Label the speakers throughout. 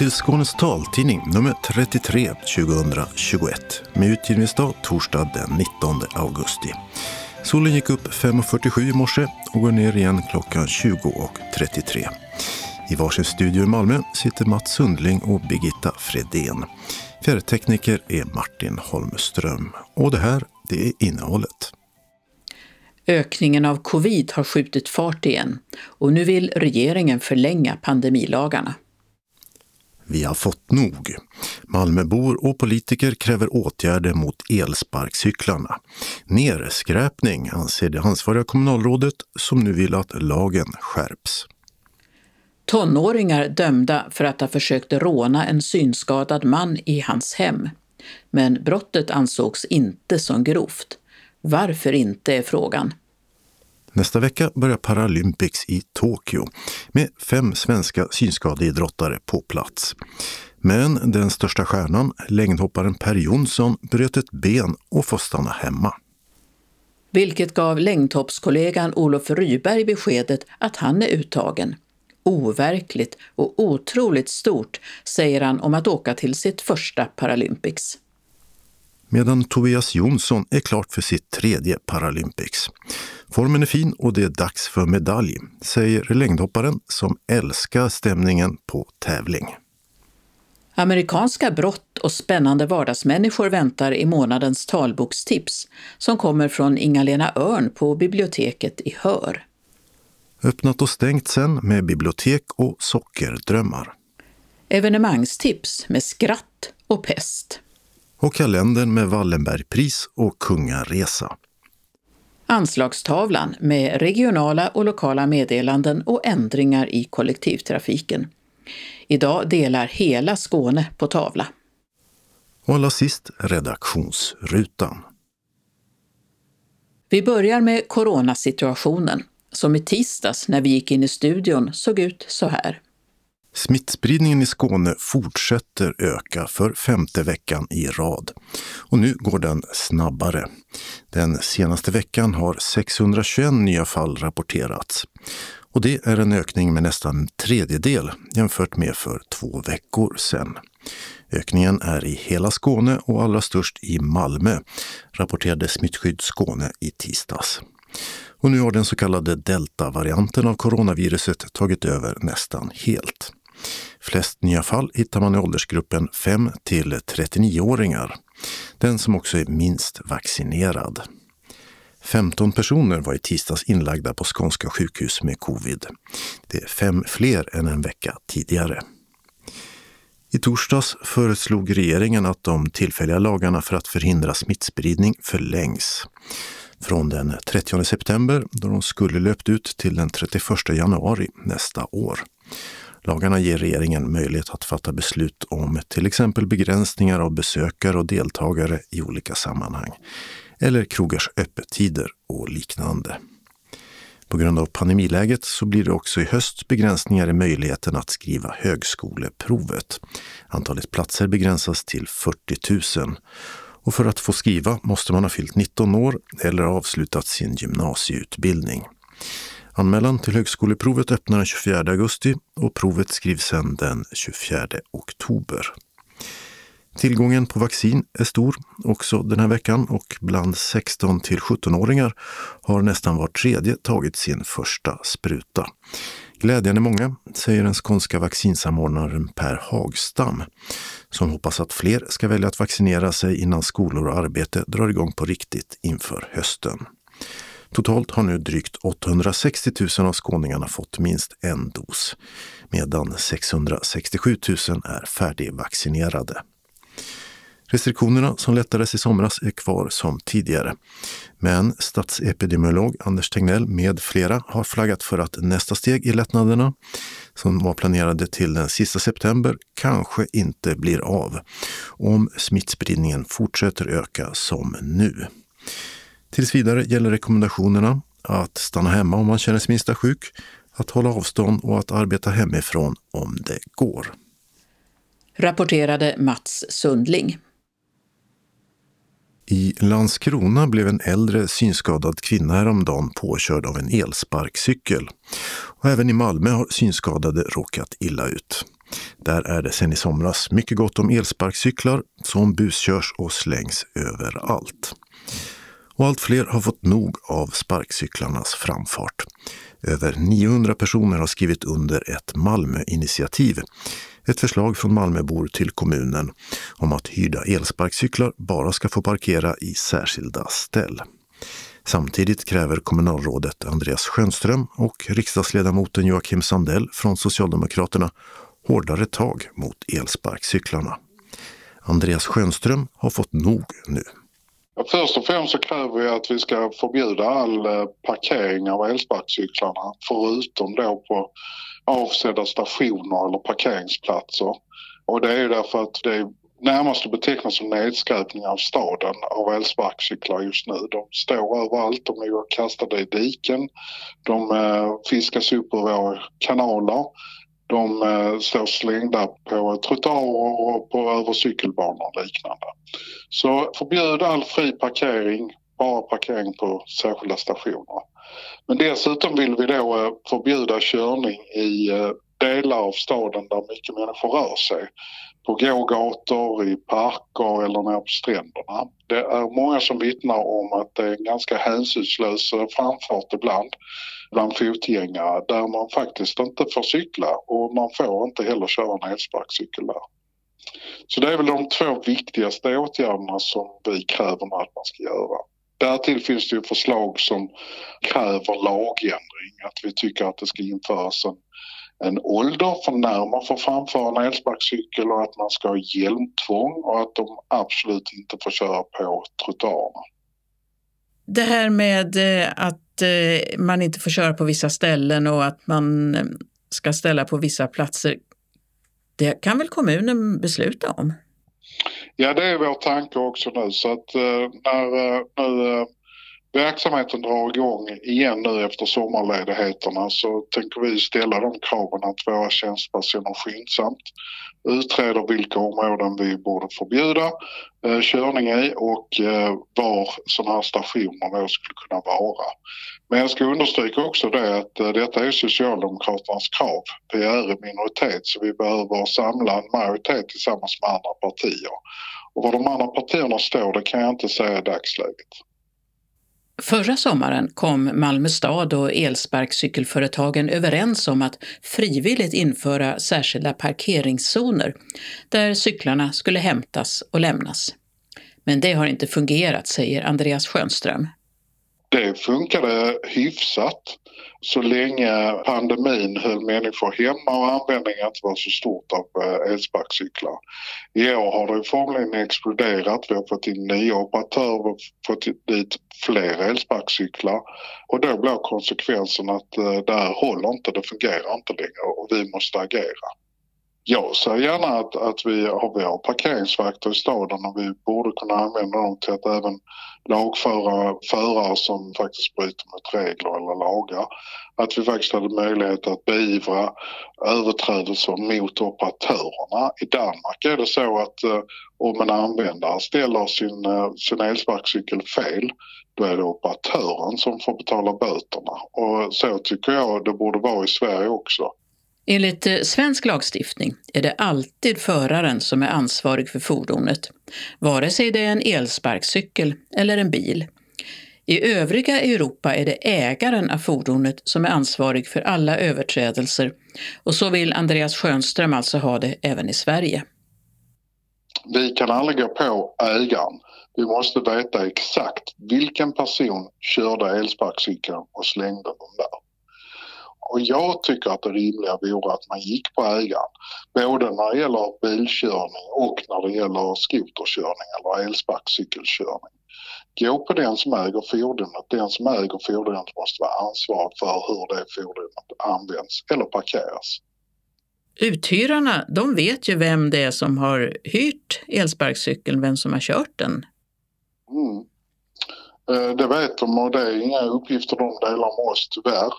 Speaker 1: Till Skånes taltidning nummer 33 2021 med utgivningsdag torsdag den 19 augusti. Solen gick upp 5.47 i morse och går ner igen klockan 20.33. I varsin studio i Malmö sitter Mats Sundling och Birgitta Fredén. Fjärrtekniker är Martin Holmström. Och det här, det är innehållet.
Speaker 2: Ökningen av covid har skjutit fart igen och nu vill regeringen förlänga pandemilagarna.
Speaker 1: Vi har fått nog. Malmöbor och politiker kräver åtgärder mot elsparkcyklarna. Nerskräpning anser det ansvariga kommunalrådet som nu vill att lagen skärps.
Speaker 2: Tonåringar dömda för att ha försökt råna en synskadad man i hans hem. Men brottet ansågs inte som grovt. Varför inte är frågan.
Speaker 1: Nästa vecka börjar Paralympics i Tokyo med fem svenska synskadeidrottare på plats. Men den största stjärnan, längdhopparen Per Jonsson, bröt ett ben och får stanna hemma.
Speaker 2: Vilket gav längdhoppskollegan Olof Ryberg beskedet att han är uttagen. Overkligt och otroligt stort, säger han om att åka till sitt första Paralympics
Speaker 1: medan Tobias Jonsson är klart för sitt tredje Paralympics. Formen är fin och det är dags för medalj, säger längdhopparen som älskar stämningen på tävling.
Speaker 2: Amerikanska brott och spännande vardagsmänniskor väntar i månadens talbokstips som kommer från Inga-Lena Örn på biblioteket i Hör.
Speaker 1: Öppnat och stängt sen med bibliotek och sockerdrömmar.
Speaker 2: Evenemangstips med skratt och pest
Speaker 1: och kalendern med Wallenbergpris och kungaresa.
Speaker 2: Anslagstavlan med regionala och lokala meddelanden och ändringar i kollektivtrafiken. Idag delar hela Skåne på tavla.
Speaker 1: Och allra sist redaktionsrutan.
Speaker 2: Vi börjar med coronasituationen som i tisdags när vi gick in i studion såg ut så här.
Speaker 1: Smittspridningen i Skåne fortsätter öka för femte veckan i rad. Och nu går den snabbare. Den senaste veckan har 621 nya fall rapporterats. Och det är en ökning med nästan en tredjedel jämfört med för två veckor sedan. Ökningen är i hela Skåne och allra störst i Malmö, rapporterade Smittskydd Skåne i tisdags. Och nu har den så kallade delta-varianten av coronaviruset tagit över nästan helt. Flest nya fall hittar man i åldersgruppen 5 till 39-åringar. Den som också är minst vaccinerad. 15 personer var i tisdags inlagda på skånska sjukhus med covid. Det är fem fler än en vecka tidigare. I torsdags föreslog regeringen att de tillfälliga lagarna för att förhindra smittspridning förlängs. Från den 30 september, då de skulle löpt ut, till den 31 januari nästa år. Lagarna ger regeringen möjlighet att fatta beslut om till exempel begränsningar av besökare och deltagare i olika sammanhang, eller krogars öppettider och liknande. På grund av pandemiläget så blir det också i höst begränsningar i möjligheten att skriva högskoleprovet. Antalet platser begränsas till 40 000 och för att få skriva måste man ha fyllt 19 år eller avslutat sin gymnasieutbildning. Anmälan till högskoleprovet öppnar den 24 augusti och provet skrivs sedan den 24 oktober. Tillgången på vaccin är stor också den här veckan och bland 16 till 17-åringar har nästan var tredje tagit sin första spruta. Glädjande många, säger den skånska vaccinsamordnaren Per Hagstam, som hoppas att fler ska välja att vaccinera sig innan skolor och arbete drar igång på riktigt inför hösten. Totalt har nu drygt 860 000 av skåningarna fått minst en dos, medan 667 000 är färdigvaccinerade. Restriktionerna som lättades i somras är kvar som tidigare. Men statsepidemiolog Anders Tegnell med flera har flaggat för att nästa steg i lättnaderna, som var planerade till den sista september, kanske inte blir av om smittspridningen fortsätter öka som nu. Tills vidare gäller rekommendationerna att stanna hemma om man känner sig minsta sjuk, att hålla avstånd och att arbeta hemifrån om det går.
Speaker 2: Rapporterade Mats Sundling.
Speaker 1: I Landskrona blev en äldre synskadad kvinna häromdagen påkörd av en elsparkcykel. Och även i Malmö har synskadade råkat illa ut. Där är det sedan i somras mycket gott om elsparkcyklar som buskörs och slängs överallt. Och allt fler har fått nog av sparkcyklarnas framfart. Över 900 personer har skrivit under ett Malmöinitiativ. Ett förslag från Malmöbor till kommunen om att hyrda elsparkcyklar bara ska få parkera i särskilda ställ. Samtidigt kräver kommunalrådet Andreas Schönström och riksdagsledamoten Joakim Sandell från Socialdemokraterna hårdare tag mot elsparkcyklarna. Andreas Schönström har fått nog nu.
Speaker 3: Först och främst så kräver vi att vi ska förbjuda all eh, parkering av elsparkcyklarna förutom då på avsedda stationer eller parkeringsplatser. Och det är därför att det är närmast att beteckna som nedskräpning av staden av elsparkcyklar just nu. De står överallt, de är kastade i diken, de eh, fiskas upp ur våra kanaler, de eh, står slängda på trottoarer och på över cykelbanor och liknande. Så förbjud all fri parkering, bara parkering på särskilda stationer. Men dessutom vill vi då eh, förbjuda körning i eh, delar av staden där mycket människor rör sig på gågator, i parker eller nere på stränderna. Det är många som vittnar om att det är en ganska hänsynslös framfart ibland bland fotgängare där man faktiskt inte får cykla och man får inte heller köra en elsparkcykel där. Så det är väl de två viktigaste åtgärderna som vi kräver att man ska göra. Därtill finns det ju förslag som kräver lagändring, att vi tycker att det ska införas en en ålder för när man får framföra en elsparkcykel och att man ska ha hjälmtvång och att de absolut inte får köra på trottoarerna.
Speaker 2: Det här med eh, att eh, man inte får köra på vissa ställen och att man eh, ska ställa på vissa platser, det kan väl kommunen besluta om?
Speaker 3: Ja, det är vår tanke också nu så att när nu verksamheten drar igång igen nu efter sommarledigheterna så tänker vi ställa de kraven att våra tjänstpersoner skyndsamt utreder vilka områden vi borde förbjuda eh, körning i och eh, var sådana här stationer då skulle kunna vara. Men jag ska understryka också det att eh, detta är Socialdemokraternas krav. Vi är i minoritet så vi behöver samla en majoritet tillsammans med andra partier. Och var de andra partierna står det kan jag inte säga i dagsläget.
Speaker 2: Förra sommaren kom Malmö stad och elsparkcykelföretagen överens om att frivilligt införa särskilda parkeringszoner där cyklarna skulle hämtas och lämnas. Men det har inte fungerat, säger Andreas Schönström.
Speaker 3: Det funkade hyfsat så länge pandemin höll människor hemma och användningen inte var så stort av eh, elsparkcyklar. I år har det formligen exploderat. Vi har fått in nya operatörer, och fått dit fler elsparkcyklar och då blir konsekvensen att eh, det här håller inte, det fungerar inte längre och vi måste agera. Jag ser gärna att, att vi, har, vi har parkeringsvakter i staden och vi borde kunna använda dem till att även lagföra förare som faktiskt bryter mot regler eller lagar. Att vi faktiskt hade möjlighet att beivra överträdelser mot operatörerna. I Danmark är det så att eh, om en användare ställer sin, eh, sin elsparkcykel fel då är det operatören som får betala böterna. Och så tycker jag det borde vara i Sverige också.
Speaker 2: Enligt eh, svensk lagstiftning är det alltid föraren som är ansvarig för fordonet, vare sig det är en elsparkcykel eller en bil. I övriga Europa är det ägaren av fordonet som är ansvarig för alla överträdelser och så vill Andreas Schönström alltså ha det även i Sverige.
Speaker 3: Vi kan aldrig gå på ägaren. Vi måste veta exakt vilken person körde elsparkcykeln och slängde den där. Och jag tycker att det rimliga vore att man gick på ägaren. Både när det gäller bilkörning och när det gäller skoterkörning eller elsparkcykelkörning. Gå på den som äger fordonet. Den som äger fordonet måste vara ansvarig för hur det fordonet används eller parkeras.
Speaker 2: Uthyrarna, de vet ju vem det är som har hyrt elsparkcykeln, vem som har kört den.
Speaker 3: Mm. Eh, det vet de och det är inga uppgifter de delar med oss tyvärr.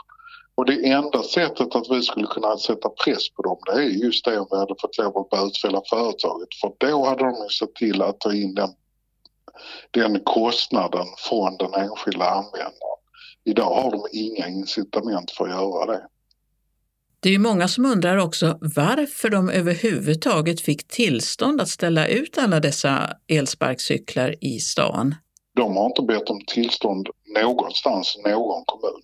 Speaker 3: Och det enda sättet att vi skulle kunna sätta press på dem det är just det om vi hade fått lov att bötfälla företaget för då hade de sett till att ta in den, den kostnaden från den enskilda användaren. Idag har de inga incitament för att göra det.
Speaker 2: Det är många som undrar också varför de överhuvudtaget fick tillstånd att ställa ut alla dessa elsparkcyklar i stan.
Speaker 3: De har inte bett om tillstånd någonstans i någon kommun.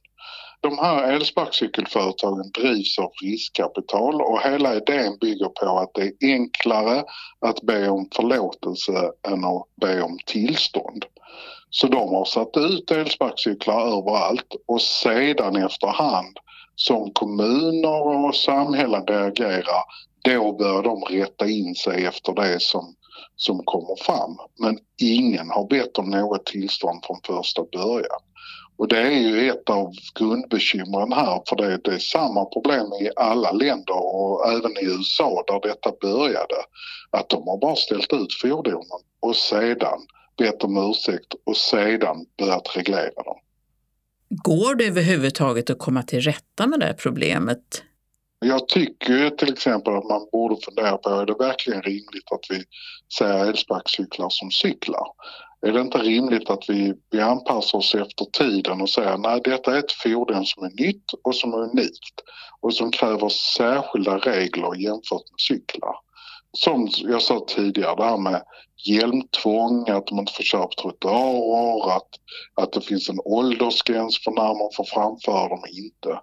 Speaker 3: De här elsparkcykelföretagen drivs av riskkapital och hela idén bygger på att det är enklare att be om förlåtelse än att be om tillstånd. Så de har satt ut elsparkcyklar överallt och sedan efterhand som kommuner och samhällen reagerar då bör de rätta in sig efter det som, som kommer fram. Men ingen har bett om något tillstånd från första början. Och det är ju ett av grundbekymren här för det, det är samma problem i alla länder och även i USA där detta började. Att de har bara ställt ut fordonen och sedan bett om ursäkt och sedan börjat reglera dem.
Speaker 2: Går det överhuvudtaget att komma till rätta med det här problemet?
Speaker 3: Jag tycker till exempel att man borde fundera på, är det verkligen rimligt att vi ser elsparkcyklar som cyklar? Är det inte rimligt att vi, vi anpassar oss efter tiden och säger nej detta är ett fordon som är nytt och som är unikt och som kräver särskilda regler jämfört med cyklar. Som jag sa tidigare, det här med hjälmtvång, att man inte får köra på trottoarer, att, att det finns en åldersgräns för när man får framföra dem och inte.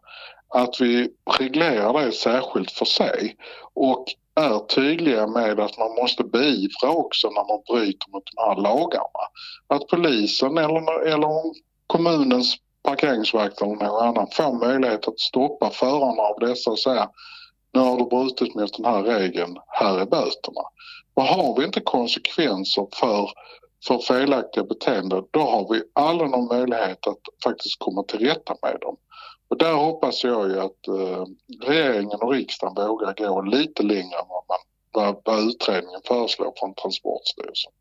Speaker 3: Att vi reglerar det särskilt för sig och är tydliga med att man måste beivra också när man bryter mot de här lagarna. Att polisen eller, eller kommunens parkeringsvakt eller någon annan får möjlighet att stoppa förarna av dessa och säga nu har du brutit mot den här regeln, här är böterna. Och har vi inte konsekvenser för, för felaktiga beteenden då har vi aldrig någon möjlighet att faktiskt komma till rätta med dem. Och där hoppas jag ju att eh, regeringen och riksdagen vågar gå lite längre än vad, man, vad, vad utredningen föreslår från Transportstyrelsen.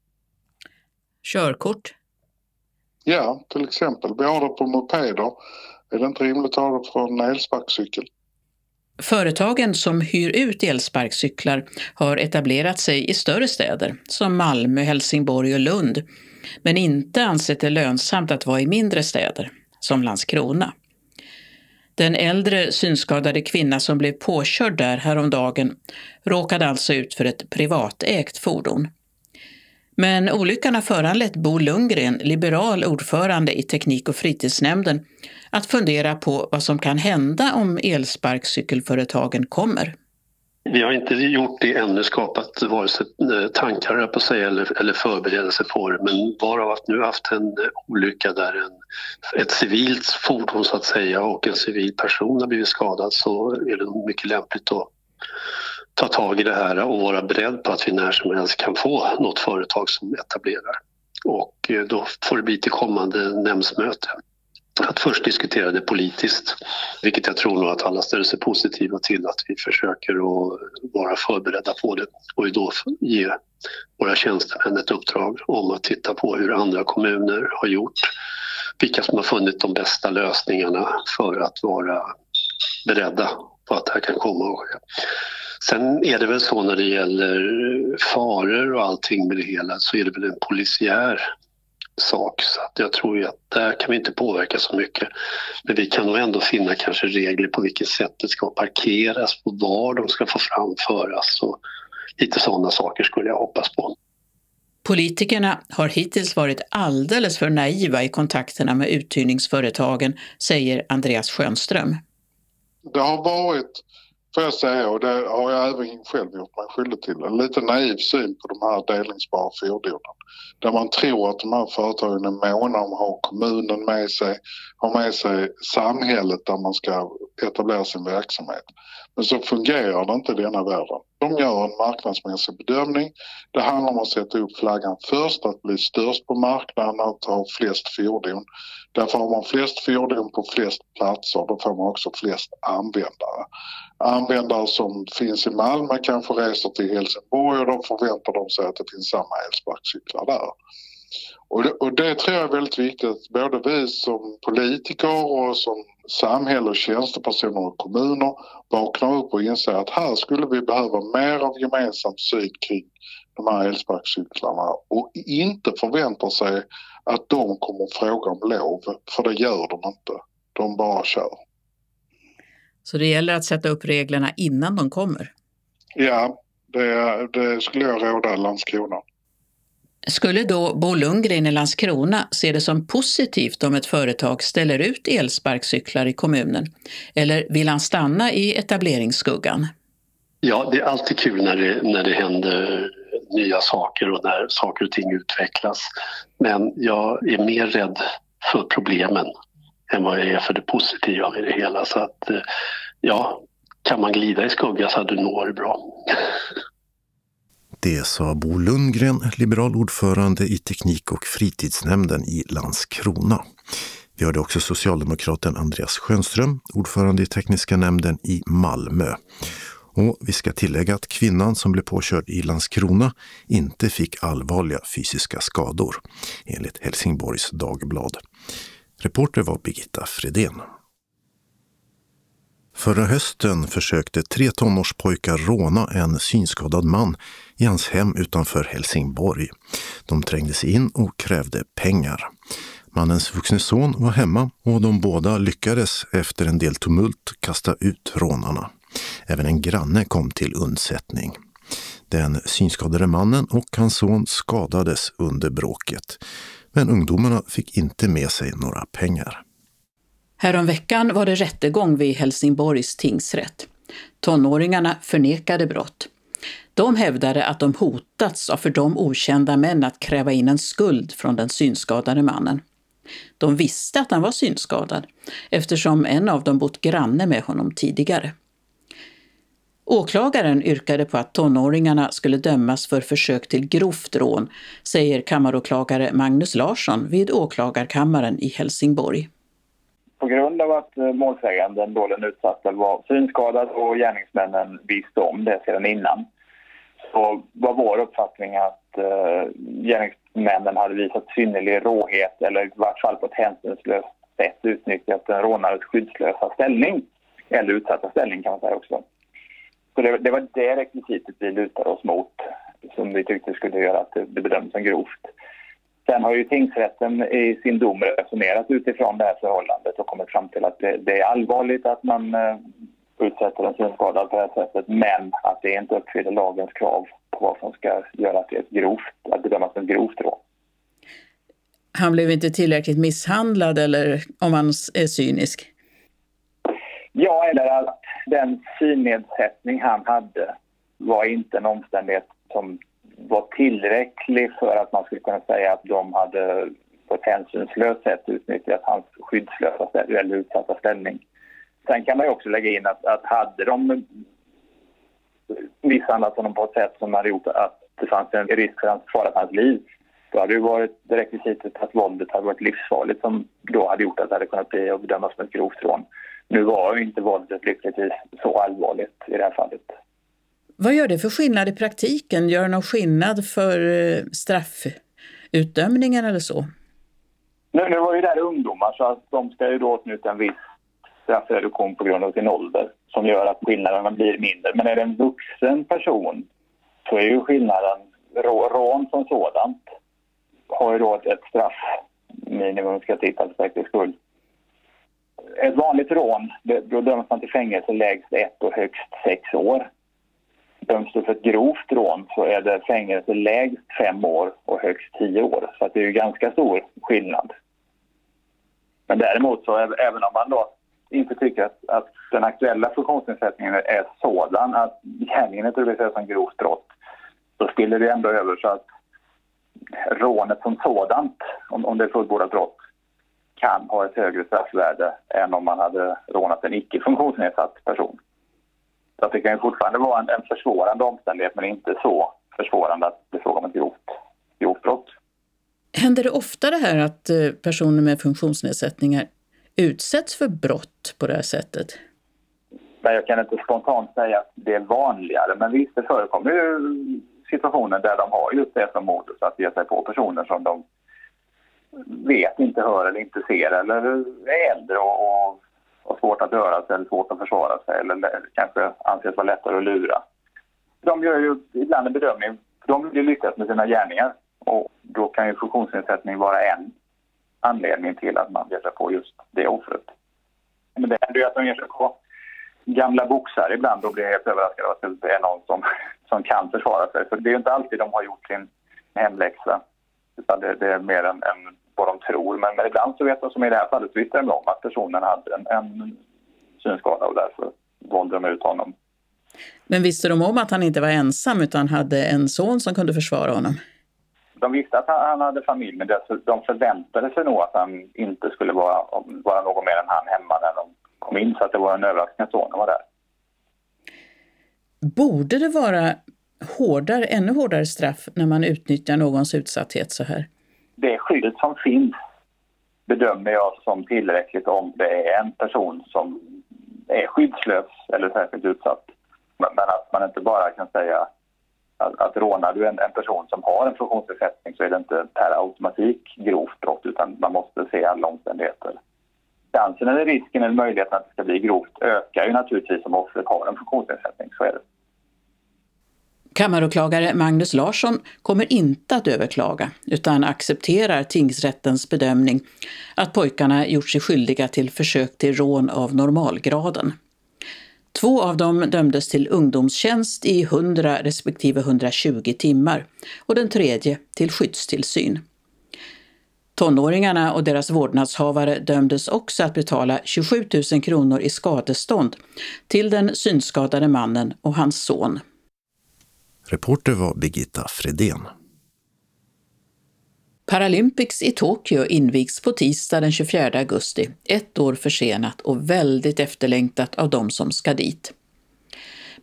Speaker 2: Körkort?
Speaker 3: Ja, till exempel. Vi har det på mopeder. Är det inte rimligt att ha det från en elsparkcykel?
Speaker 2: Företagen som hyr ut elsparkcyklar har etablerat sig i större städer som Malmö, Helsingborg och Lund, men inte ansett det lönsamt att vara i mindre städer, som Landskrona. Den äldre synskadade kvinna som blev påkörd där häromdagen råkade alltså ut för ett privatägt fordon. Men olyckan har föranlett Bo Lundgren, liberal ordförande i Teknik och fritidsnämnden, att fundera på vad som kan hända om elsparkcykelföretagen kommer.
Speaker 4: Vi har inte gjort det ännu, skapat vare sig eh, tankar på sig eller, eller förberedelser på det men varav att nu haft en eh, olycka där en, ett civilt fordon så att säga och en civil person har blivit skadad så är det mycket lämpligt att ta tag i det här och vara beredd på att vi när som helst kan få något företag som etablerar. Och eh, då får det bli till kommande nämndsmöte att först diskutera det politiskt, vilket jag tror nog att alla ställer sig positiva till att vi försöker att vara förberedda på det och då ge våra tjänstemän ett uppdrag om att titta på hur andra kommuner har gjort, vilka som har funnit de bästa lösningarna för att vara beredda på att det här kan komma att ske. Sen är det väl så när det gäller faror och allting med det hela så är det väl en polisiär sak. Så att jag tror ju att där kan vi inte påverka så mycket. Men vi kan nog ändå finna kanske regler på vilket sätt det ska parkeras och var de ska få framföras och lite sådana saker skulle jag hoppas på.
Speaker 2: Politikerna har hittills varit alldeles för naiva i kontakterna med uthyrningsföretagen, säger Andreas Schönström.
Speaker 3: Det har varit får jag säga och det har jag även själv gjort mig skyldig till. En lite naiv syn på de här delningsbara fordonen. Där man tror att de här företagen är måna om att ha kommunen med sig, ha med sig samhället där man ska etablera sin verksamhet. Men så fungerar det inte i denna världen. De gör en marknadsmässig bedömning. Det handlar om att sätta upp flaggan först, att bli störst på marknaden, att ha flest fordon. Därför har man flest fordon på flest platser, då får man också flest användare. Användare som finns i Malmö kanske reser till Helsingborg och då förväntar de sig att det finns samma elsparkcyklar där. Och det, och det tror jag är väldigt viktigt, både vi som politiker och som samhälle och tjänstepersoner och kommuner vaknar upp och inser att här skulle vi behöva mer av gemensam syn kring de här elsparkcyklarna och inte förväntar sig att de kommer fråga om lov, för det gör de inte. De bara kör.
Speaker 2: Så det gäller att sätta upp reglerna innan de kommer?
Speaker 3: Ja, det, det skulle jag råda Landskrona.
Speaker 2: Skulle då Bo Lundgren i Landskrona se det som positivt om ett företag ställer ut elsparkcyklar i kommunen? Eller vill han stanna i etableringsskuggan?
Speaker 4: Ja, det är alltid kul när det, när det händer nya saker och när saker och ting utvecklas. Men jag är mer rädd för problemen än vad jag är för det positiva i det hela. Så att eh, ja, kan man glida i skugga så hade du når bra.
Speaker 1: Det sa Bo Lundgren, liberal ordförande i teknik och fritidsnämnden i Landskrona. Vi hörde också socialdemokraten Andreas Schönström, ordförande i tekniska nämnden i Malmö. Och vi ska tillägga att kvinnan som blev påkörd i Landskrona inte fick allvarliga fysiska skador, enligt Helsingborgs Dagblad. Reporter var Birgitta Fredén. Förra hösten försökte tre tonårspojkar råna en synskadad man i hans hem utanför Helsingborg. De trängde sig in och krävde pengar. Mannens vuxne son var hemma och de båda lyckades efter en del tumult kasta ut rånarna. Även en granne kom till undsättning. Den synskadade mannen och hans son skadades under bråket. Men ungdomarna fick inte med sig några pengar.
Speaker 2: Häromveckan var det rättegång vid Helsingborgs tingsrätt. Tonåringarna förnekade brott. De hävdade att de hotats av för dem okända män att kräva in en skuld från den synskadade mannen. De visste att han var synskadad eftersom en av dem bott granne med honom tidigare. Åklagaren yrkade på att tonåringarna skulle dömas för försök till grovt rån, säger kammaråklagare Magnus Larsson vid åklagarkammaren i Helsingborg.
Speaker 5: På grund av att eh, målsäganden, då den utsatta, var synskadad och gärningsmännen visste om det sedan innan så var vår uppfattning att eh, gärningsmännen hade visat synnerlig råhet eller i vart fall på ett hänsynslöst sätt utnyttjat en rånares skyddslösa ställning eller utsatta ställning kan man säga också. Så det, det var det rekvisitet vi lutade oss mot som vi tyckte skulle göra att det, det bedömdes som grovt. Sen har ju tingsrätten i sin dom resonerat utifrån det här förhållandet och kommit fram till att det, det är allvarligt att man eh, utsätter en synskadad på det här sättet men att det inte uppfyller lagens krav på vad som ska göra att det är ett grovt, att bedömas som grovt rån.
Speaker 2: Han blev inte tillräckligt misshandlad eller om man är cynisk?
Speaker 5: Ja, eller att den synnedsättning han hade var inte en omständighet som var tillräcklig för att man skulle kunna säga att de hade på ett hänsynslöst sätt utnyttjat hans skyddslösa eller utsatta ställning. Sen kan man ju också lägga in att, att hade de misshandlat honom på ett sätt som hade gjort att det fanns en risk för hans, fara för hans liv då hade det varit rekvisitet att våldet hade varit livsfarligt som då hade gjort att det hade kunnat bli och bedömas som ett grovt rån. Nu var ju inte våldet lyckligtvis så allvarligt i det här fallet.
Speaker 2: Vad gör det för skillnad i praktiken? Gör det någon skillnad för eh, straffutdömningen eller så?
Speaker 5: Nu, nu var ju det här ungdomar så att de ska ju då åtnjuta en viss straffreduktion på grund av sin ålder som gör att skillnaderna blir mindre. Men är det en vuxen person så är ju skillnaden rån som sådant har ju då ett, ett straffminimum ska titta för säkerhets skull. Ett vanligt rån, då döms man till fängelse lägst ett och högst sex år. Döms du för ett grovt rån så är det fängelse lägst fem år och högst tio år. Så att det är ju ganska stor skillnad. Men däremot så även om man då inte tycker att, att den aktuella funktionsnedsättningen är sådan att gärningen inte rubriceras som grovt brott då spiller det ändå över så att rånet som sådant, om, om det är fullbordat brott, kan ha ett högre straffvärde än om man hade rånat en icke funktionsnedsatt person. Så det kan fortfarande vara en, en försvårande omständighet men inte så försvårande att det är fråga om ett grovt, grovt brott.
Speaker 2: Händer det ofta det här att eh, personer med funktionsnedsättningar utsätts för brott på det här sättet?
Speaker 5: Nej, jag kan inte spontant säga att det är vanligare, men visst det förekommer ju situationer där de har just det som modus att ge sig på personer som de vet, inte hör eller inte ser eller är äldre och, och har svårt att röra sig eller svårt att försvara sig eller kanske anses vara lättare att lura. De gör ju ibland en bedömning, de vill ju lyckas med sina gärningar och då kan ju funktionsnedsättning vara en anledning till att man ger sig på just det offret. Men det händer ju att de ger sig på gamla boxare ibland och blir helt överraskade av att det är någon som, som kan försvara sig. För det är inte alltid de har gjort sin hemläxa. Utan det, det är mer än, än vad de tror. Men, men ibland så vet de, som i det här fallet, visste de om att personen hade en, en synskada och därför valde de ut honom.
Speaker 2: Men visste de om att han inte var ensam utan hade en son som kunde försvara honom?
Speaker 5: De visste att han hade familj men de förväntade sig nog att han inte skulle vara, vara någon mer än han hemma när de kom in så att det var en överraskning att sonen var där.
Speaker 2: Borde det vara hårdare, ännu hårdare straff när man utnyttjar någons utsatthet så här?
Speaker 5: Det skyddet som finns bedömer jag som tillräckligt om det är en person som är skyddslös eller särskilt utsatt. Men att man inte bara kan säga att, att rånar du en, en person som har en funktionsnedsättning så är det inte per automatik grovt brott utan man måste se alla omständigheter. Chansen eller risken eller möjligheten att det ska bli grovt ökar ju naturligtvis om offret har en funktionsnedsättning, så är det.
Speaker 2: Kammaråklagare Magnus Larsson kommer inte att överklaga utan accepterar tingsrättens bedömning att pojkarna gjort sig skyldiga till försök till rån av normalgraden. Två av dem dömdes till ungdomstjänst i 100 respektive 120 timmar och den tredje till skyddstillsyn. Tonåringarna och deras vårdnadshavare dömdes också att betala 27 000 kronor i skadestånd till den synskadade mannen och hans son.
Speaker 1: Reporter var Birgitta Fredén.
Speaker 2: Paralympics i Tokyo invigs på tisdag den 24 augusti, ett år försenat och väldigt efterlängtat av de som ska dit.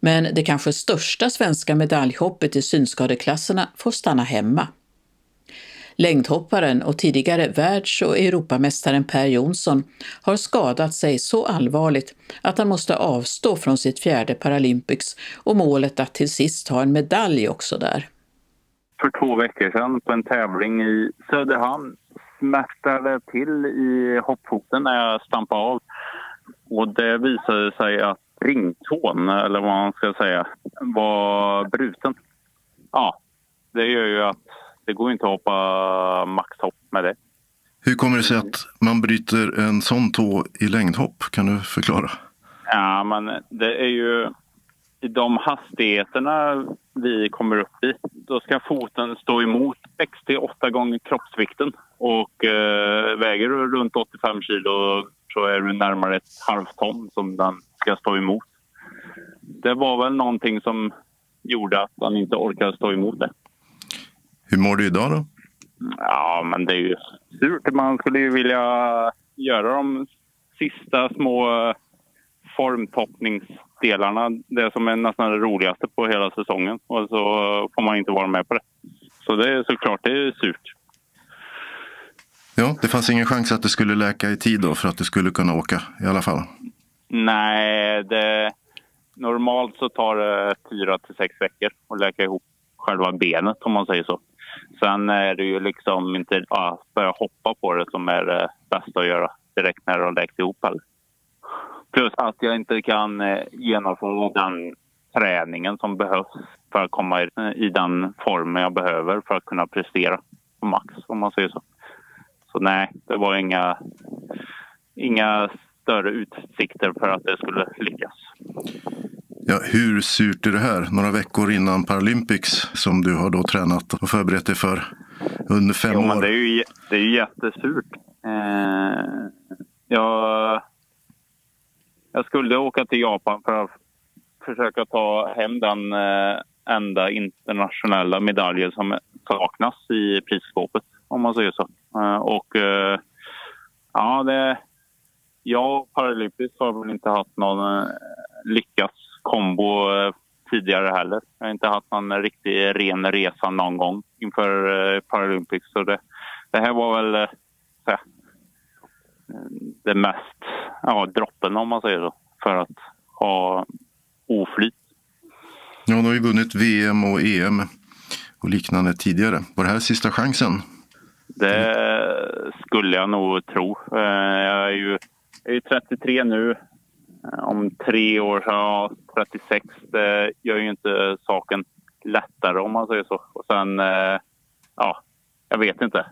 Speaker 2: Men det kanske största svenska medaljhoppet i synskadeklasserna får stanna hemma. Längdhopparen och tidigare världs och Europamästaren Per Jonsson har skadat sig så allvarligt att han måste avstå från sitt fjärde Paralympics och målet att till sist ha en medalj också där.
Speaker 6: För två veckor sedan på en tävling i Söderhamn smärtade till i hoppfoten när jag stampade av. Och det visade sig att ringtån, eller vad man ska säga, var bruten. Ja, det gör ju att det går inte att hoppa maxhopp med det.
Speaker 1: Hur kommer det sig att man bryter en sån tå i längdhopp? Kan du förklara?
Speaker 6: Ja, men det är ju i de hastigheterna vi kommer upp i. Då ska foten stå emot 6-8 gånger kroppsvikten. Och eh, väger du runt 85 kilo så är du närmare ett halvt ton som den ska stå emot. Det var väl någonting som gjorde att han inte orkade stå emot det.
Speaker 1: Hur mår du idag då?
Speaker 6: Ja, men det är ju surt. Man skulle ju vilja göra de sista små formtoppningsdelarna. Det som är nästan det roligaste på hela säsongen. Och så får man inte vara med på det. Så det är såklart det är surt.
Speaker 1: Ja, det fanns ingen chans att det skulle läka i tid då för att du skulle kunna åka i alla fall?
Speaker 6: Nej, det, normalt så tar det fyra till sex veckor att läka ihop själva benet om man säger så. Sen är det ju liksom inte ja, börja hoppa på det som är det bästa att göra direkt när det har läkt ihop. Heller. Plus att jag inte kan eh, genomföra den träningen som behövs för att komma i, den formen jag behöver för att kunna prestera på max, om man säger så. Så nej, det var inga, inga större utsikter för att det skulle lyckas.
Speaker 1: Ja, hur surt är det här? Några veckor innan Paralympics som du har då tränat och förberett dig för under fem jo, år.
Speaker 6: Men det är ju, det är ju jättesurt. Eh, jag, jag skulle åka till Japan för att försöka ta hem den eh, enda internationella medaljen som saknas i prisskåpet, om man säger så. Eh, och eh, ja, det, jag och Paralympics har väl inte haft någon eh, kombo eh, tidigare heller. Jag har inte haft någon riktig ren resa någon gång inför eh, Paralympics. Så det, det här var väl eh, det mest, ja, droppen om man säger så, för att ha oflyt.
Speaker 1: Ja, du har ju vunnit VM och EM och liknande tidigare. Var det här sista chansen?
Speaker 6: Det skulle jag nog tro. Jag är ju, jag är 33 nu. Om tre år, ja, 36, det gör ju inte saken lättare om man säger så. Och sen, ja, jag vet inte.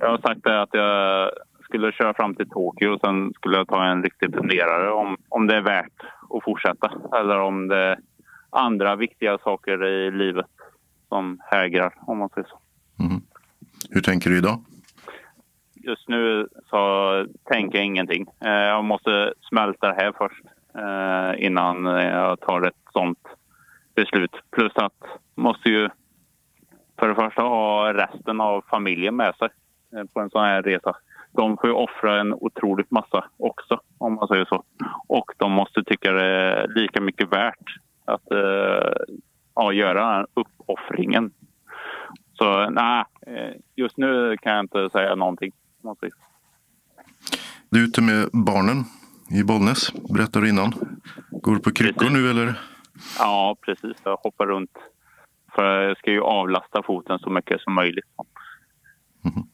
Speaker 6: Jag har sagt att jag skulle köra fram till Tokyo och sen skulle jag ta en riktig funderare om, om det är värt att fortsätta eller om det är andra viktiga saker i livet som hägrar, om man säger så.
Speaker 1: Mm. Hur tänker du idag?
Speaker 6: Just nu så tänker jag ingenting. Eh, jag måste smälta det här först eh, innan jag tar ett sånt beslut. Plus att måste ju för det första ha resten av familjen med sig eh, på en sån här resa. De får ju offra en otroligt massa också, om man säger så. Och de måste tycka det är lika mycket värt att uh, ja, göra den uppoffringen. Så nej, just nu kan jag inte säga någonting.
Speaker 1: Du är ute med barnen i Bollnäs, berättade du innan. Går du på kryckor nu eller?
Speaker 6: Ja, precis. Jag hoppar runt. För jag ska ju avlasta foten så mycket som möjligt.
Speaker 1: Mm.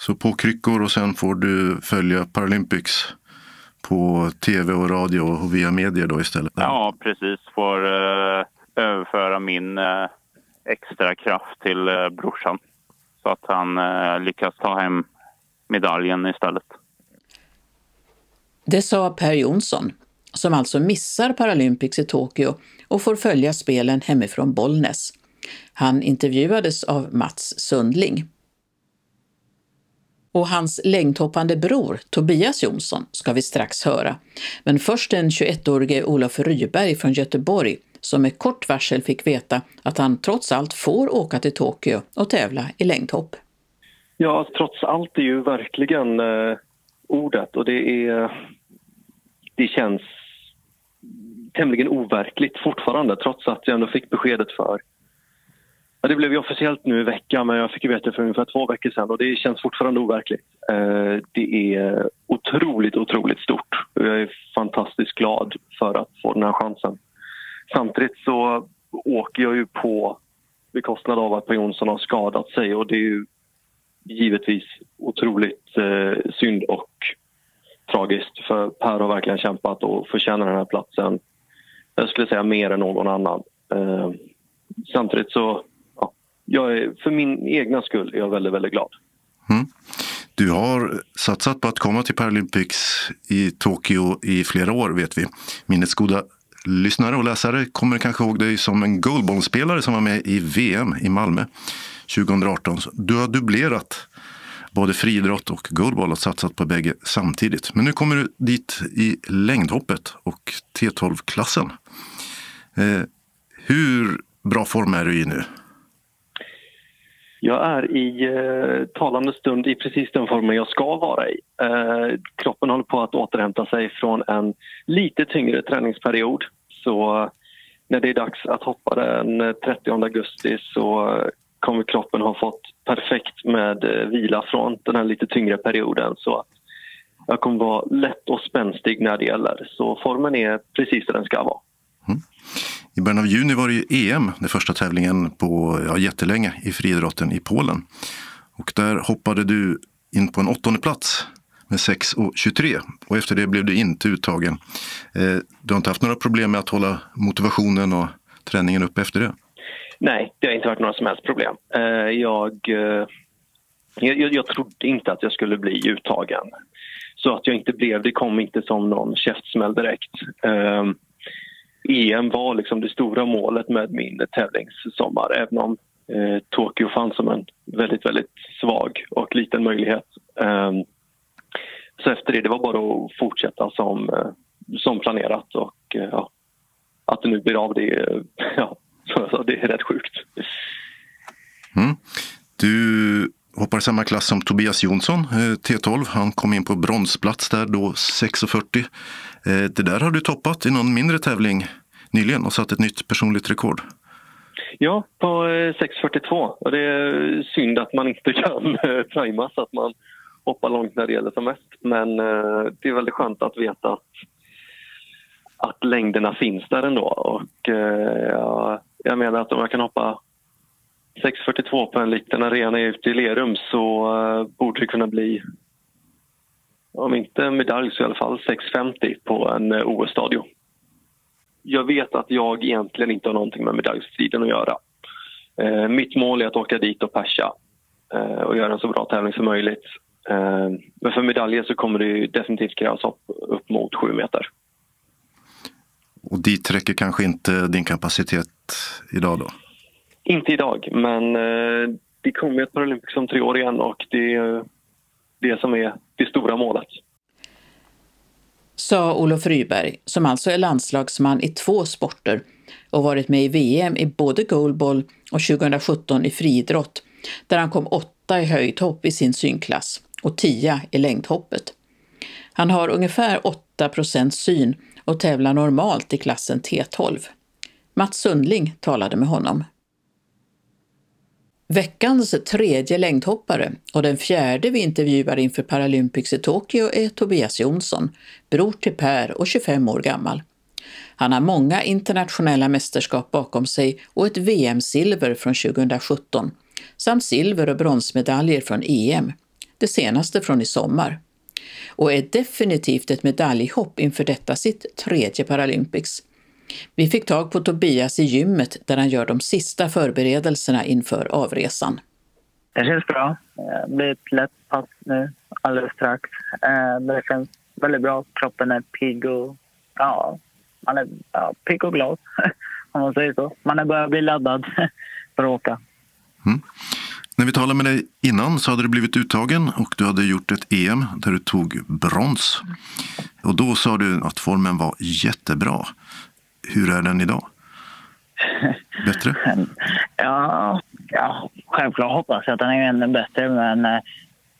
Speaker 1: Så på kryckor och sen får du följa Paralympics på tv och radio och via medier då istället?
Speaker 6: Ja, precis. Får uh, överföra min uh, extra kraft till uh, brorsan så att han uh, lyckas ta hem medaljen istället.
Speaker 2: Det sa Per Jonsson, som alltså missar Paralympics i Tokyo och får följa spelen hemifrån Bollnäs. Han intervjuades av Mats Sundling. Och hans längdhoppande bror Tobias Jonsson ska vi strax höra. Men först den 21-årige Olof Ryberg från Göteborg som med kort varsel fick veta att han trots allt får åka till Tokyo och tävla i längdhopp.
Speaker 7: Ja, trots allt är ju verkligen eh, ordet och det är det känns tämligen overkligt fortfarande trots att jag ändå fick beskedet för Ja, det blev ju officiellt nu i veckan men jag fick veta för ungefär två veckor sedan och det känns fortfarande overkligt. Eh, det är otroligt, otroligt stort och jag är fantastiskt glad för att få den här chansen. Samtidigt så åker jag ju på bekostnad av att Per Jonsson har skadat sig och det är ju givetvis otroligt eh, synd och tragiskt för Per har verkligen kämpat och förtjänar den här platsen. Jag skulle säga mer än någon annan. Eh, samtidigt så, jag är, för min egna skull är jag väldigt, väldigt glad.
Speaker 1: Mm. Du har satsat på att komma till Paralympics i Tokyo i flera år vet vi. Minnesgoda lyssnare och läsare kommer kanske ihåg dig som en goalballspelare som var med i VM i Malmö 2018. Du har dubblerat både friidrott och goalball och satsat på bägge samtidigt. Men nu kommer du dit i längdhoppet och T12-klassen. Eh, hur bra form är du i nu?
Speaker 7: Jag är i eh, talande stund i precis den formen jag ska vara i. Eh, kroppen håller på att återhämta sig från en lite tyngre träningsperiod. Så eh, när det är dags att hoppa den eh, 30 augusti så eh, kommer kroppen ha fått perfekt med eh, vila från den här lite tyngre perioden. Så jag kommer vara lätt och spänstig när det gäller. Så formen är precis där den ska vara. Mm.
Speaker 1: I början av juni var det ju EM, den första tävlingen på ja, jättelänge i friidrotten i Polen. Och där hoppade du in på en åttonde plats med 6.23 och efter det blev du inte uttagen. Eh, du har inte haft några problem med att hålla motivationen och träningen uppe efter det?
Speaker 7: Nej, det har inte varit några som helst problem. Eh, jag, eh, jag, jag trodde inte att jag skulle bli uttagen. Så att jag inte blev det kom inte som någon käftsmäll direkt. Eh, EM var liksom det stora målet med min tävlingssommar även om eh, Tokyo fanns som en väldigt, väldigt svag och liten möjlighet. Eh, så efter det, det var bara att fortsätta som, eh, som planerat och eh, ja, att det nu blir av det, ja, det är rätt sjukt.
Speaker 1: Mm. Du hoppar i samma klass som Tobias Jonsson, eh, T12. Han kom in på bronsplats där då 6.40. Eh, det där har du toppat i någon mindre tävling nyligen och satt ett nytt personligt rekord.
Speaker 7: Ja, på eh, 6.42. Och det är synd att man inte kan tajma så att man hoppar långt när det gäller som mest. Men det är väldigt skönt att veta att, att längderna finns där ändå. Och ja, jag menar att om jag kan hoppa 6.42 på en liten arena ute i Lerum så uh, borde det kunna bli om inte medalj så i alla fall 6.50 på en eh, uh, OS-stadion. Jag vet att jag egentligen inte har någonting med medaljstriden att göra. Uh, mitt mål är att åka dit och persa och göra en så bra tävling som möjligt. Men för medaljer så kommer det definitivt krävas upp, upp mot 7 meter.
Speaker 1: Och dit räcker kanske inte din kapacitet idag då?
Speaker 7: Inte idag, men eh, det kommer ett Paralympics om tre år igen och det är det som är det stora målet.
Speaker 2: Sa Olof Ryberg, som alltså är landslagsman i två sporter och varit med i VM i både goalball och 2017 i friidrott, där han kom åtta i höjdhopp i sin synklass och tia i längdhoppet. Han har ungefär 8% syn och tävlar normalt i klassen T12. Mats Sundling talade med honom. Veckans tredje längdhoppare och den fjärde vi intervjuar inför Paralympics i Tokyo är Tobias Jonsson, bror till Per och 25 år gammal. Han har många internationella mästerskap bakom sig och ett VM-silver från 2017 samt silver och bronsmedaljer från EM, det senaste från i sommar. Och är definitivt ett medaljhopp inför detta sitt tredje Paralympics. Vi fick tag på Tobias i gymmet där han gör de sista förberedelserna inför avresan.
Speaker 8: Det känns bra. Det blir ett lätt pass nu alldeles strax. Eh, det känns väldigt bra. Kroppen är pigg och ja, man är ja, pigg och glad om man säger så. Man är börjat bli laddad för att åka.
Speaker 1: Mm. När vi talade med dig innan så hade du blivit uttagen och du hade gjort ett EM där du tog brons. Och då sa du att formen var jättebra. Hur är den idag? Bättre?
Speaker 8: ja, ja, självklart hoppas jag att den är ännu bättre, men eh,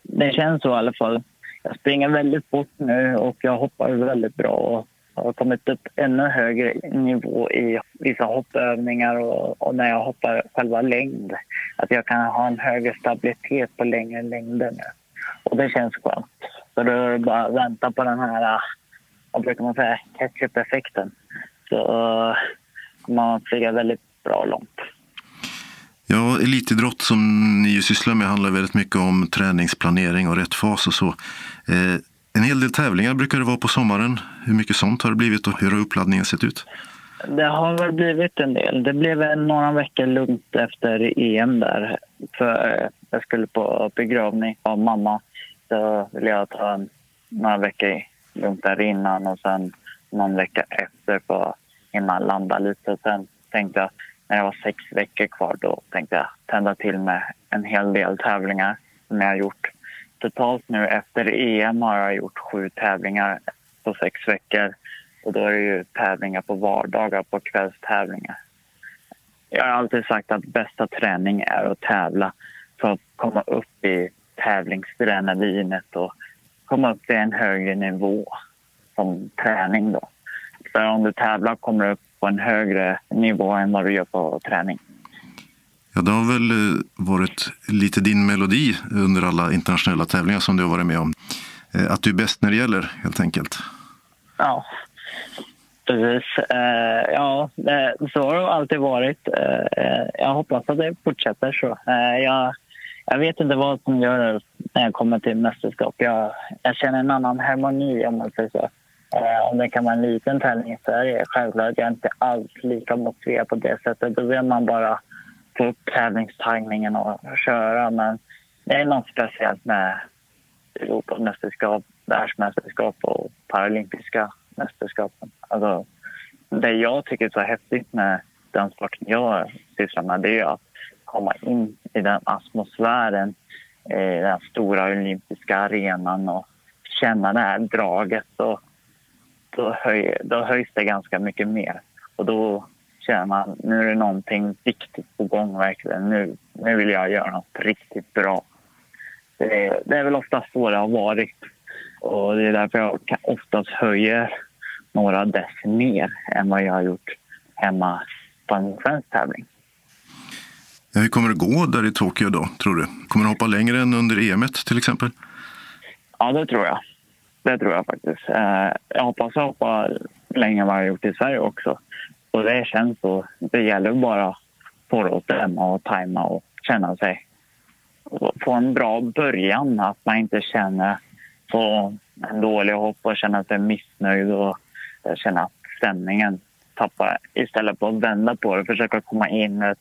Speaker 8: det känns så i alla fall. Jag springer väldigt fort nu och jag hoppar väldigt bra. Jag har kommit upp ännu högre nivå i vissa hoppövningar och, och, när jag hoppar själva längd. Att jag kan ha en högre stabilitet på längre längder nu. Och det känns skönt. Så då är det bara att vänta på den här, vad brukar man säga, ketchup-effekten så kommer man flyga väldigt bra långt.
Speaker 1: Ja, elitidrott som ni ju sysslar med handlar väldigt mycket om träningsplanering och rätt fas och så. Eh, en hel del tävlingar brukar det vara på sommaren. Hur mycket sånt har det blivit och hur har uppladdningen sett ut?
Speaker 8: Det har väl blivit en del. Det blev några veckor lugnt efter EM där. För jag skulle på begravning av mamma. Så ville jag ta en, några veckor lugnt där innan och sen någon vecka efter på innan landa lite. Sen tänkte jag, när det var sex veckor kvar, då tänkte jag tända till med en hel del tävlingar som jag har gjort. Totalt nu efter EM har jag gjort sju tävlingar på sex veckor. Och då är det ju tävlingar på vardagar, på kvällstävlingar. Jag har alltid sagt att bästa träning är att tävla för att komma upp i tävlingsadrenalinet och komma upp till en högre nivå som träning. Då. För om du tävlar kommer du upp på en högre nivå än vad du gör på träning.
Speaker 1: Ja, det har väl eh, varit lite din melodi under alla internationella tävlingar som du har varit med om. Eh, att du är bäst när det gäller, helt enkelt.
Speaker 8: Ja, precis. Eh, ja, så har det alltid varit. Jag hoppas att det fortsätter så. Jag, jag vet inte vad som gör det när jag kommer till mästerskap. Jag, jag känner en annan harmoni, om man säger så. Eh, om det kan vara en liten tävling i Sverige, självklart jag är inte alls lika motiverad på det sättet. Då vill man bara få upp tävlingstajmingen och köra. Men det är något speciellt med Europamästerskap, världsmästerskap och paralympiska mästerskapen. Alltså, det jag tycker är så häftigt med den sporten jag sysslar med det är att komma in i den atmosfären, i den stora olympiska arenan och känna det här draget. Och då, höj, då höjs det ganska mycket mer. Och då känner man nu är det någonting viktigt på gång verkligen. Nu, nu vill jag göra något riktigt bra. Det är, det är väl oftast så det har varit. Och det är därför jag oftast höjer några dess mer än vad jag har gjort hemma på en svensk tävling.
Speaker 1: Ja, hur kommer det gå där i Tokyo då, tror du? Kommer du hoppa längre än under EM till exempel?
Speaker 8: Ja, det tror jag. Det tror jag faktiskt. Eh, jag hoppas jag hoppar längre än vad jag gjort i Sverige också. Och det känns så. Det gäller bara att få det att stämma och tajma och känna sig. Få en bra början, att man inte känner så en dålig hopp och känner sig missnöjd och känner att stämningen tappar. Istället för att vända på det, försöka komma in ett,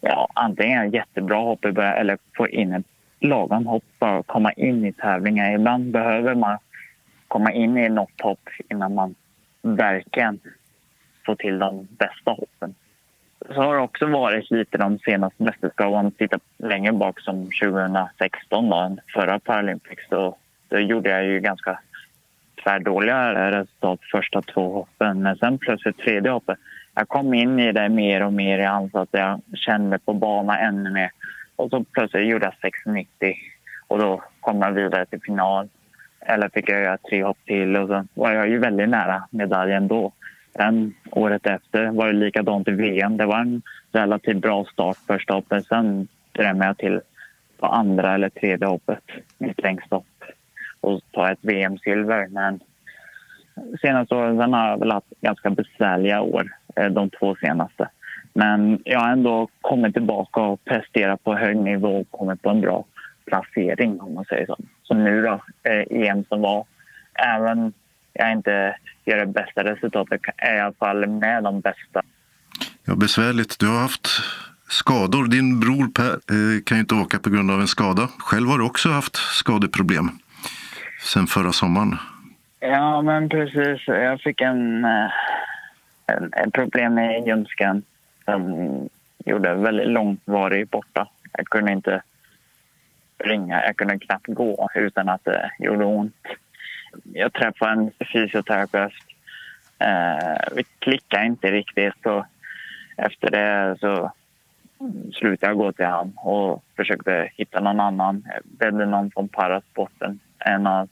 Speaker 8: ja, antingen ett jättebra hopp i början eller få in ett lagom hopp för att komma in i tävlingar. Ibland behöver man komma in i något hopp innan man verkligen får till de bästa hoppen. Så har det också varit lite de senaste mästerskapen. Om man tittar längre bak som 2016, då, förra Paralympics, då, då gjorde jag ju ganska tvärdåliga resultat första två hoppen. Men sen plötsligt tredje hoppet. Jag kom in i det mer och mer i ansats. Jag kände på banan ännu mer. Och så plötsligt gjorde jag 6,90 och då kom jag vidare till final. Eller fick jag göra tre hopp till och så var jag ju väldigt nära medaljen då. Sen året efter var det likadant i VM. Det var en relativt bra start första hoppet. Sen drömde jag till på andra eller tredje hoppet, mitt längsta hopp och ta ett VM-silver. Men senaste åren har jag väl haft ganska besvärliga år, eh, de två senaste. Men jag har ändå kommit tillbaka och presterat på hög nivå och kommit på en bra placering om man säger så. Så nu då, eh, EM som var, även jag inte gör det bästa resultatet är i alla fall med de bästa.
Speaker 1: Ja, besvärligt. Du har haft skador. Din bror Per eh, kan ju inte åka på grund av en skada. Själv har du också haft skadeproblem sen förra sommaren.
Speaker 8: Ja, men precis. Jag fick en, eh, en, en problem med ljumsken som gjorde väldigt långvarig borta. Jag kunde inte springa. jag kunde knappt gå utan att eh, det gjorde ont. Jag träffade en fysioterapeut. Eh, vi klickade inte riktigt. Så efter det så slutade jag gå till honom och försökte hitta någon annan. Jag bedde någon från parasporten, en av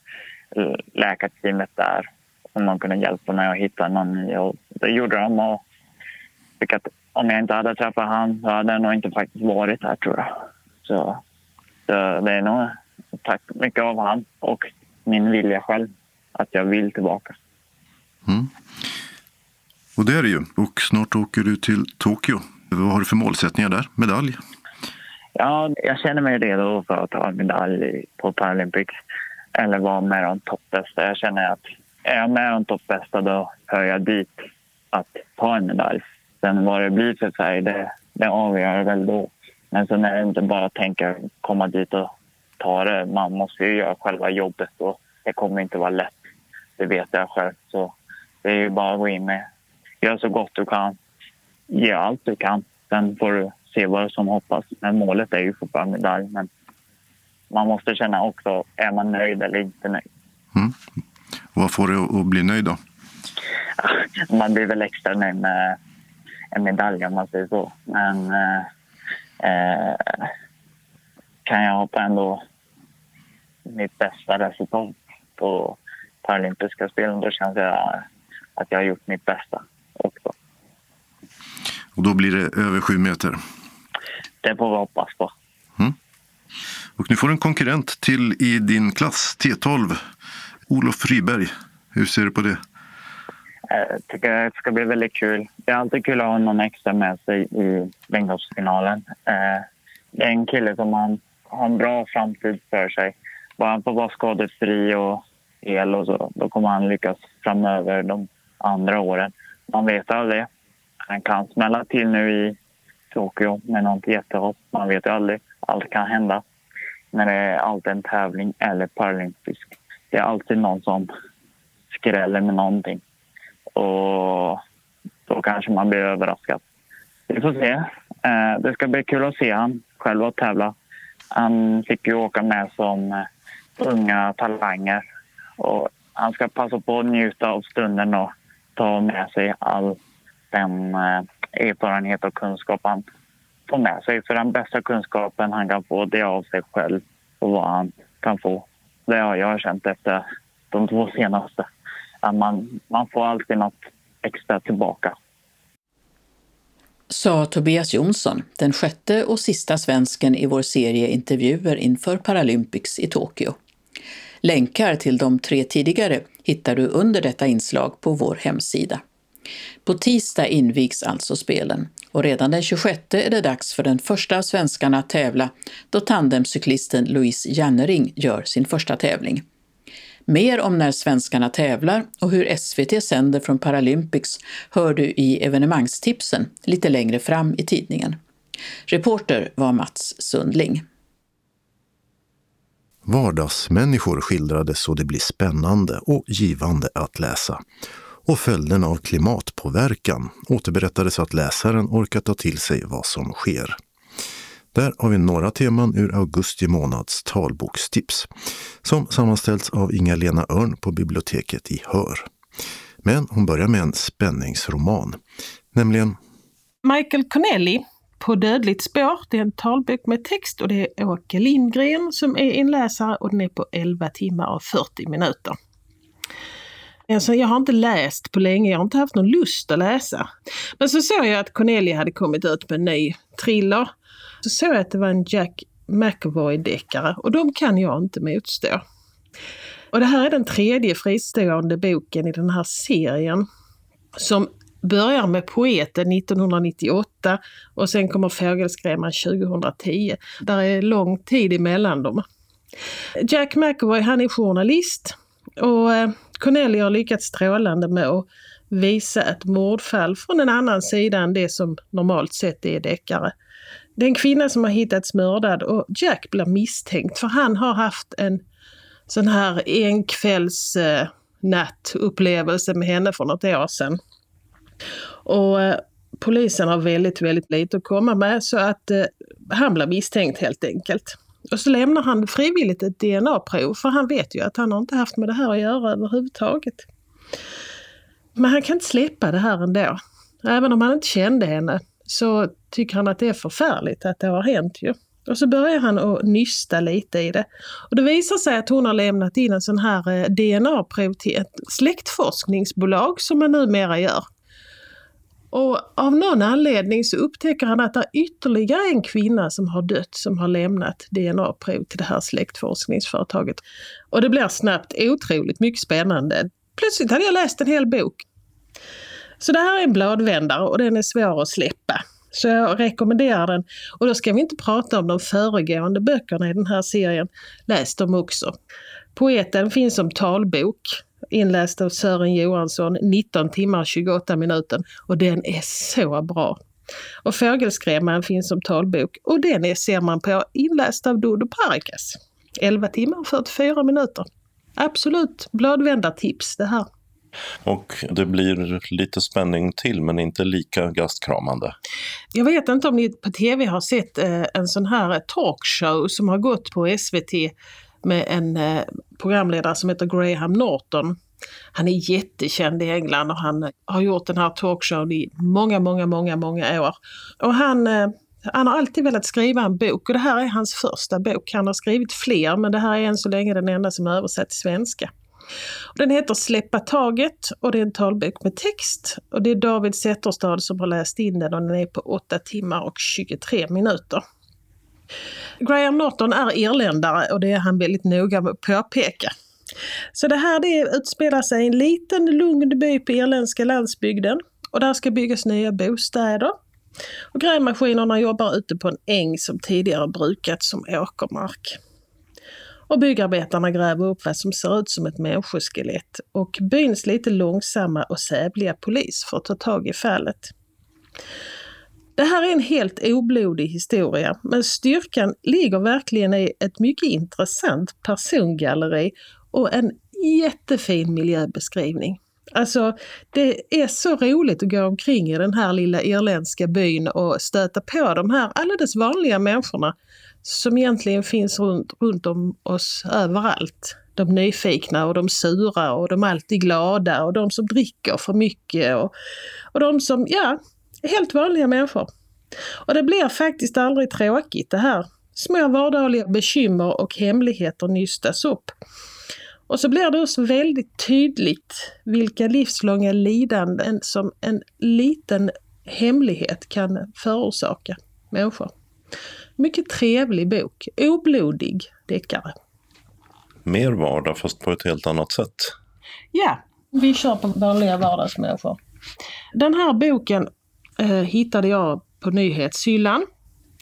Speaker 8: läkarteamet där om de kunde hjälpa mig att hitta någon ny. Och det gjorde de och fick att om jag inte hade träffat han så hade jag nog inte faktiskt varit här tror jag. Så, så det är nog tack mycket av han och min vilja själv att jag vill tillbaka.
Speaker 1: Mm. Och det är det ju. Och snart åker du till Tokyo. Vad har du för målsättningar där? Medalj?
Speaker 8: Ja, jag känner mig redo för att ta en medalj på Paralympics eller vara med de toppbästa. Jag känner att är jag med de toppbästa då hör jag dit att ta en medalj. Sen vad det blir för färg, det, det avgör väl då. Men sen är det inte bara att tänka komma dit och ta det. Man måste ju göra själva jobbet och det kommer inte vara lätt. Det vet jag själv. Så det är ju bara att gå in med, gör så gott du kan, ge allt du kan. Sen får du se vad som hoppas. Men målet är ju fortfarande medalj. Men man måste känna också, är man nöjd eller inte nöjd?
Speaker 1: Mm. Vad får du att bli nöjd då?
Speaker 8: Man blir väl extra nöjd med en medalj om man säger så. Men eh, kan jag hoppa ändå mitt bästa resultat på Paralympiska spelen då känns det att jag har gjort mitt bästa också.
Speaker 1: Och då blir det över sju meter?
Speaker 8: Det får vi hoppas på.
Speaker 1: Mm. Och nu får du en konkurrent till i din klass, T12, Olof Ryberg. Hur ser du på det?
Speaker 8: Eh, jag tycker det ska bli väldigt kul. Det är alltid kul att ha någon extra med sig i längdhoppsfinalen. Eh, det är en kille som har, har en bra framtid för sig. Bara han får vara skadefri och hel och så, då kommer han lyckas framöver de andra åren. Man vet aldrig. Han kan smälla till nu i Tokyo med något jättehopp. Man vet ju aldrig. Allt kan hända. När det är alltid en tävling eller paralympisk. Det är alltid någon som skräller med någonting. Och då kanske man blir överraskad. Vi får se. Eh, det ska bli kul att se han själv att tävla. Han fick ju åka med som eh, unga talanger. Och han ska passa på att njuta av stunden och ta med sig all den eh, erfarenhet och kunskap han får med sig. För den bästa kunskapen han kan få det är av sig själv och vad han kan få. Det har jag känt efter de två senaste. Att man, man får alltid något extra tillbaka.
Speaker 2: Sa Tobias Jonsson, den sjätte och sista svensken i vår serie intervjuer inför Paralympics i Tokyo. Länkar till de tre tidigare hittar du under detta inslag på vår hemsida. På tisdag invigs alltså spelen och redan den 26 är det dags för den första av svenskarna att tävla då tandemcyklisten Louise Jannering gör sin första tävling. Mer om när svenskarna tävlar och hur SVT sänder från Paralympics hör du i evenemangstipsen lite längre fram i tidningen. Reporter var Mats Sundling.
Speaker 1: Vardagsmänniskor skildrades så det blir spännande och givande att läsa. Och följderna av klimatpåverkan återberättades så att läsaren orkar ta till sig vad som sker. Där har vi några teman ur augusti månads talbokstips som sammanställts av Inga-Lena Örn på biblioteket i Hör. Men hon börjar med en spänningsroman, nämligen
Speaker 9: Michael Connelly på Dödligt spår. Det är en talbok med text och det är Åke Lindgren som är inläsare och den är på 11 timmar och 40 minuter. Alltså, jag har inte läst på länge, jag har inte haft någon lust att läsa. Men så såg jag att Cornelia hade kommit ut med en ny thriller. Så såg jag att det var en Jack McAvoy-deckare och de kan jag inte motstå. Och det här är den tredje fristående boken i den här serien som börjar med Poeten 1998 och sen kommer Fågelskrämman 2010. Där är lång tid emellan dem. Jack McAvoy han är journalist och eh, Cornelia har lyckats strålande med att visa ett mordfall från en annan sida än det som normalt sett är deckare. Det är en kvinna som har hittats mördad och Jack blir misstänkt för han har haft en sån här enkvälls eh, nattupplevelse med henne för något år sedan. Och eh, polisen har väldigt, väldigt lite att komma med så att eh, han blir misstänkt helt enkelt. Och så lämnar han frivilligt ett DNA-prov för han vet ju att han har inte haft med det här att göra överhuvudtaget. Men han kan inte släppa det här ändå. Även om han inte kände henne så tycker han att det är förfärligt att det har hänt ju. Och så börjar han att nysta lite i det. Och det visar sig att hon har lämnat in en sån här eh, DNA-prov till ett släktforskningsbolag som man numera gör. Och av någon anledning så upptäcker han att det är ytterligare en kvinna som har dött som har lämnat DNA-prov till det här släktforskningsföretaget. Och det blir snabbt otroligt mycket spännande. Plötsligt hade jag läst en hel bok. Så det här är en bladvändare och den är svår att släppa. Så jag rekommenderar den. Och då ska vi inte prata om de föregående böckerna i den här serien. Läs dem också. Poeten finns som talbok inläst av Sören Johansson, 19 timmar 28 minuter och den är så bra. Och Fågelskrämman finns som talbok och den är, ser man på inläst av Dodo Parikas. 11 timmar och 44 minuter. Absolut bladvändartips det här.
Speaker 10: Och det blir lite spänning till men inte lika gastkramande.
Speaker 9: Jag vet inte om ni på tv har sett eh, en sån här talkshow som har gått på SVT med en eh, programledare som heter Graham Norton. Han är jättekänd i England och han har gjort den här talkshowen i många, många, många, många år. Och han, eh, han har alltid velat skriva en bok och det här är hans första bok. Han har skrivit fler men det här är än så länge den enda som är översatt till svenska. Den heter Släppa taget och det är en talbok med text. Och det är David Zetterstad som har läst in den och den är på 8 timmar och 23 minuter. Graham Norton är irländare och det är han väldigt noga med att påpeka. Så det här det utspelar sig i en liten lugn by på irländska landsbygden och där ska byggas nya bostäder. Och grävmaskinerna jobbar ute på en äng som tidigare brukats som åkermark. Och byggarbetarna gräver upp vad som ser ut som ett människoskelett och byns lite långsamma och sävliga polis får ta tag i fallet. Det här är en helt oblodig historia, men styrkan ligger verkligen i ett mycket intressant persongalleri och en jättefin miljöbeskrivning. Alltså, det är så roligt att gå omkring i den här lilla irländska byn och stöta på de här alldeles vanliga människorna som egentligen finns runt, runt om oss överallt. De nyfikna och de sura och de alltid glada och de som dricker för mycket och, och de som, ja, helt vanliga människor. Och det blir faktiskt aldrig tråkigt det här. Små vardagliga bekymmer och hemligheter nystas upp. Och så blir det också väldigt tydligt vilka livslånga lidanden som en liten hemlighet kan förorsaka människor. Mycket trevlig bok, oblodig deckare.
Speaker 10: Mer vardag fast på ett helt annat sätt.
Speaker 9: Ja, vi kör på vanliga vardagsmänniskor. Den här boken eh, hittade jag på nyhetshyllan.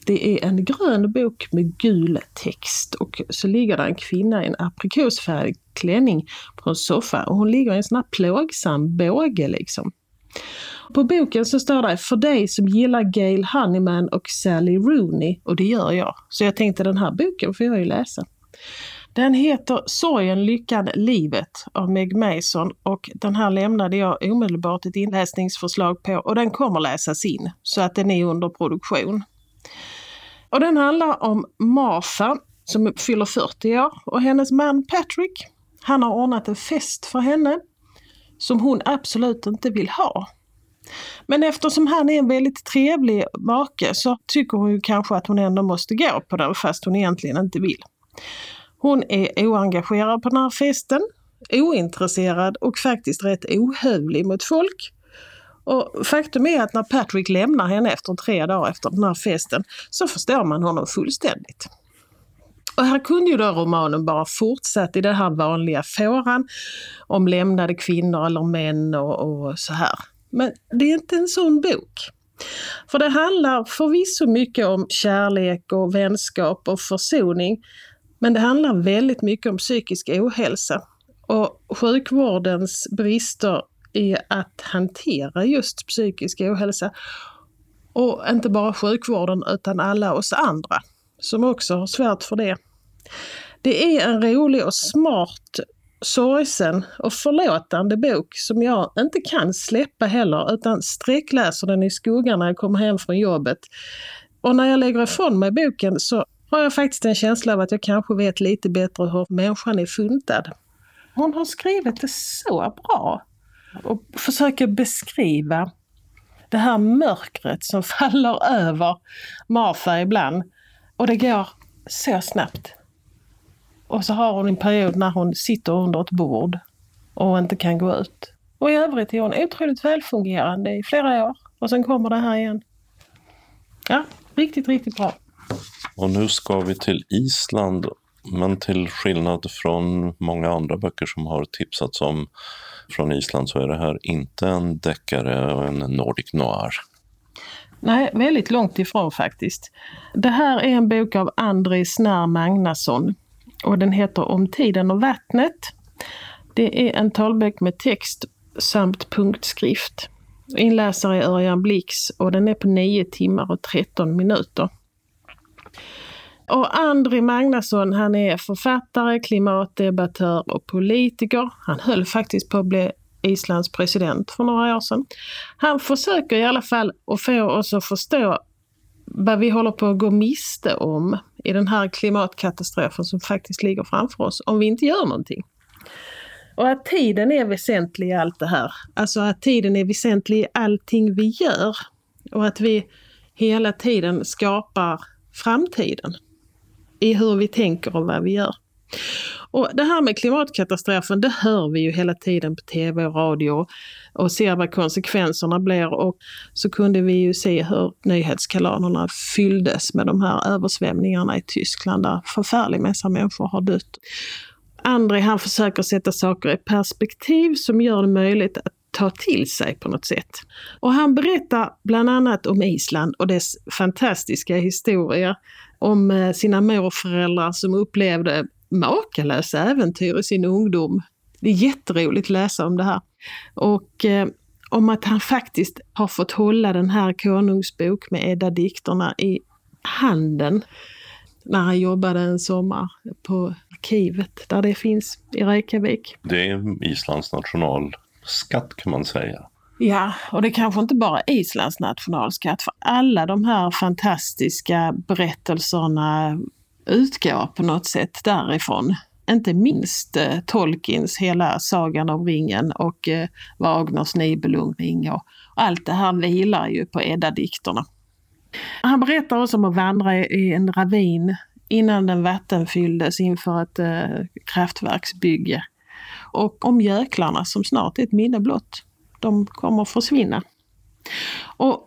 Speaker 9: Det är en grön bok med gul text och så ligger där en kvinna i en aprikosfärgad klänning på en soffa och hon ligger i en sån här plågsam båge liksom. På boken så står det för dig som gillar Gail Honeyman och Sally Rooney och det gör jag. Så jag tänkte den här boken får jag ju läsa. Den heter Sorgen, lyckan, livet av Meg Mason och den här lämnade jag omedelbart ett inläsningsförslag på och den kommer läsas in så att den är under produktion. Och den handlar om Martha som fyller 40 år och hennes man Patrick. Han har ordnat en fest för henne som hon absolut inte vill ha. Men eftersom han är en väldigt trevlig make så tycker hon ju kanske att hon ändå måste gå på den fast hon egentligen inte vill. Hon är oengagerad på den här festen, ointresserad och faktiskt rätt ohövlig mot folk. Och faktum är att när Patrick lämnar henne efter tre dagar efter den här festen så förstår man honom fullständigt. Och här kunde ju då romanen bara fortsatt i den här vanliga fåran om lämnade kvinnor eller män och, och så här. Men det är inte en sån bok. För det handlar förvisso mycket om kärlek och vänskap och försoning. Men det handlar väldigt mycket om psykisk ohälsa och sjukvårdens brister i att hantera just psykisk ohälsa. Och inte bara sjukvården utan alla oss andra som också har svårt för det. Det är en rolig och smart sorgsen och förlåtande bok som jag inte kan släppa heller utan sträckläser den i skuggan när jag kommer hem från jobbet. Och när jag lägger ifrån mig boken så har jag faktiskt en känsla av att jag kanske vet lite bättre hur människan är funtad. Hon har skrivit det så bra och försöker beskriva det här mörkret som faller över Martha ibland. Och det går så snabbt. Och så har hon en period när hon sitter under ett bord och inte kan gå ut. Och i övrigt är hon otroligt välfungerande i flera år. Och sen kommer det här igen. Ja, riktigt, riktigt bra.
Speaker 10: Och nu ska vi till Island, men till skillnad från många andra böcker som har tipsats om från Island så är det här inte en deckare och en Nordic noir.
Speaker 9: Nej, väldigt långt ifrån faktiskt. Det här är en bok av André Snär Magnusson och den heter Om tiden och vattnet. Det är en talbok med text samt punktskrift. Inläsare är Örjan Blix och den är på 9 timmar och 13 minuter. Och Andri Magnusson, han är författare, klimatdebattör och politiker. Han höll faktiskt på att bli Islands president för några år sedan. Han försöker i alla fall att få oss att förstå vad vi håller på att gå miste om i den här klimatkatastrofen som faktiskt ligger framför oss om vi inte gör någonting. Och att tiden är väsentlig i allt det här. Alltså att tiden är väsentlig i allting vi gör. Och att vi hela tiden skapar framtiden i hur vi tänker och vad vi gör. Och det här med klimatkatastrofen, det hör vi ju hela tiden på tv och radio och ser vad konsekvenserna blir. Och så kunde vi ju se hur nyhetskanalerna fylldes med de här översvämningarna i Tyskland där förfärlig massa människor har dött. André han försöker sätta saker i perspektiv som gör det möjligt att ta till sig på något sätt. Och han berättar bland annat om Island och dess fantastiska historia. Om eh, sina morföräldrar som upplevde makalösa äventyr i sin ungdom. Det är jätteroligt att läsa om det här. Och eh, om att han faktiskt har fått hålla den här konungsbok med Edda-dikterna i handen när han jobbade en sommar på arkivet där det finns i Reykjavik.
Speaker 10: Det är Islands nationalskatt kan man säga.
Speaker 9: Ja, och det är kanske inte bara Islands nationalskatt, för alla de här fantastiska berättelserna utgår på något sätt därifrån. Inte minst eh, Tolkiens hela Sagan om ringen och eh, Wagners Nibelungring och allt det här vilar ju på Edda-dikterna. Han berättar också om att vandra i en ravin innan den vattenfylldes inför ett eh, kraftverksbygge. Och om göklarna som snart är ett minne blott. De kommer att försvinna. Och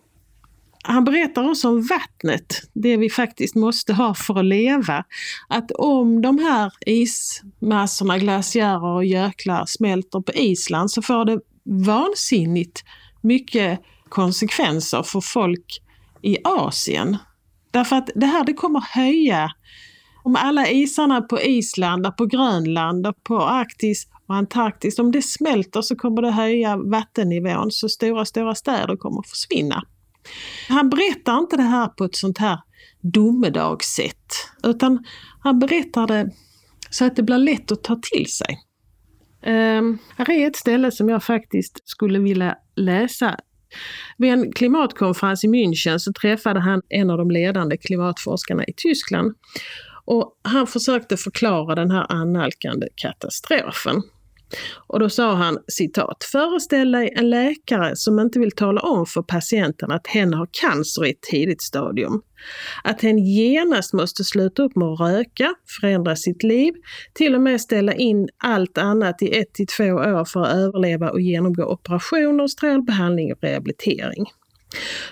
Speaker 9: han berättar också om vattnet, det vi faktiskt måste ha för att leva. Att om de här ismassorna, glaciärer och göklar smälter på Island så får det vansinnigt mycket konsekvenser för folk i Asien. Därför att det här det kommer höja, om alla isarna på Island, på Grönland, på Arktis och Antarktis, om det smälter så kommer det höja vattennivån så stora, stora städer kommer försvinna. Han berättar inte det här på ett sånt här domedagssätt, utan han berättar det så att det blir lätt att ta till sig. Um, här är ett ställe som jag faktiskt skulle vilja läsa. Vid en klimatkonferens i München så träffade han en av de ledande klimatforskarna i Tyskland. Och han försökte förklara den här annalkande katastrofen. Och då sa han citat, föreställ dig en läkare som inte vill tala om för patienten att hen har cancer i ett tidigt stadium. Att hen genast måste sluta upp med att röka, förändra sitt liv, till och med ställa in allt annat i ett till två år för att överleva och genomgå operationer, strålbehandling och rehabilitering.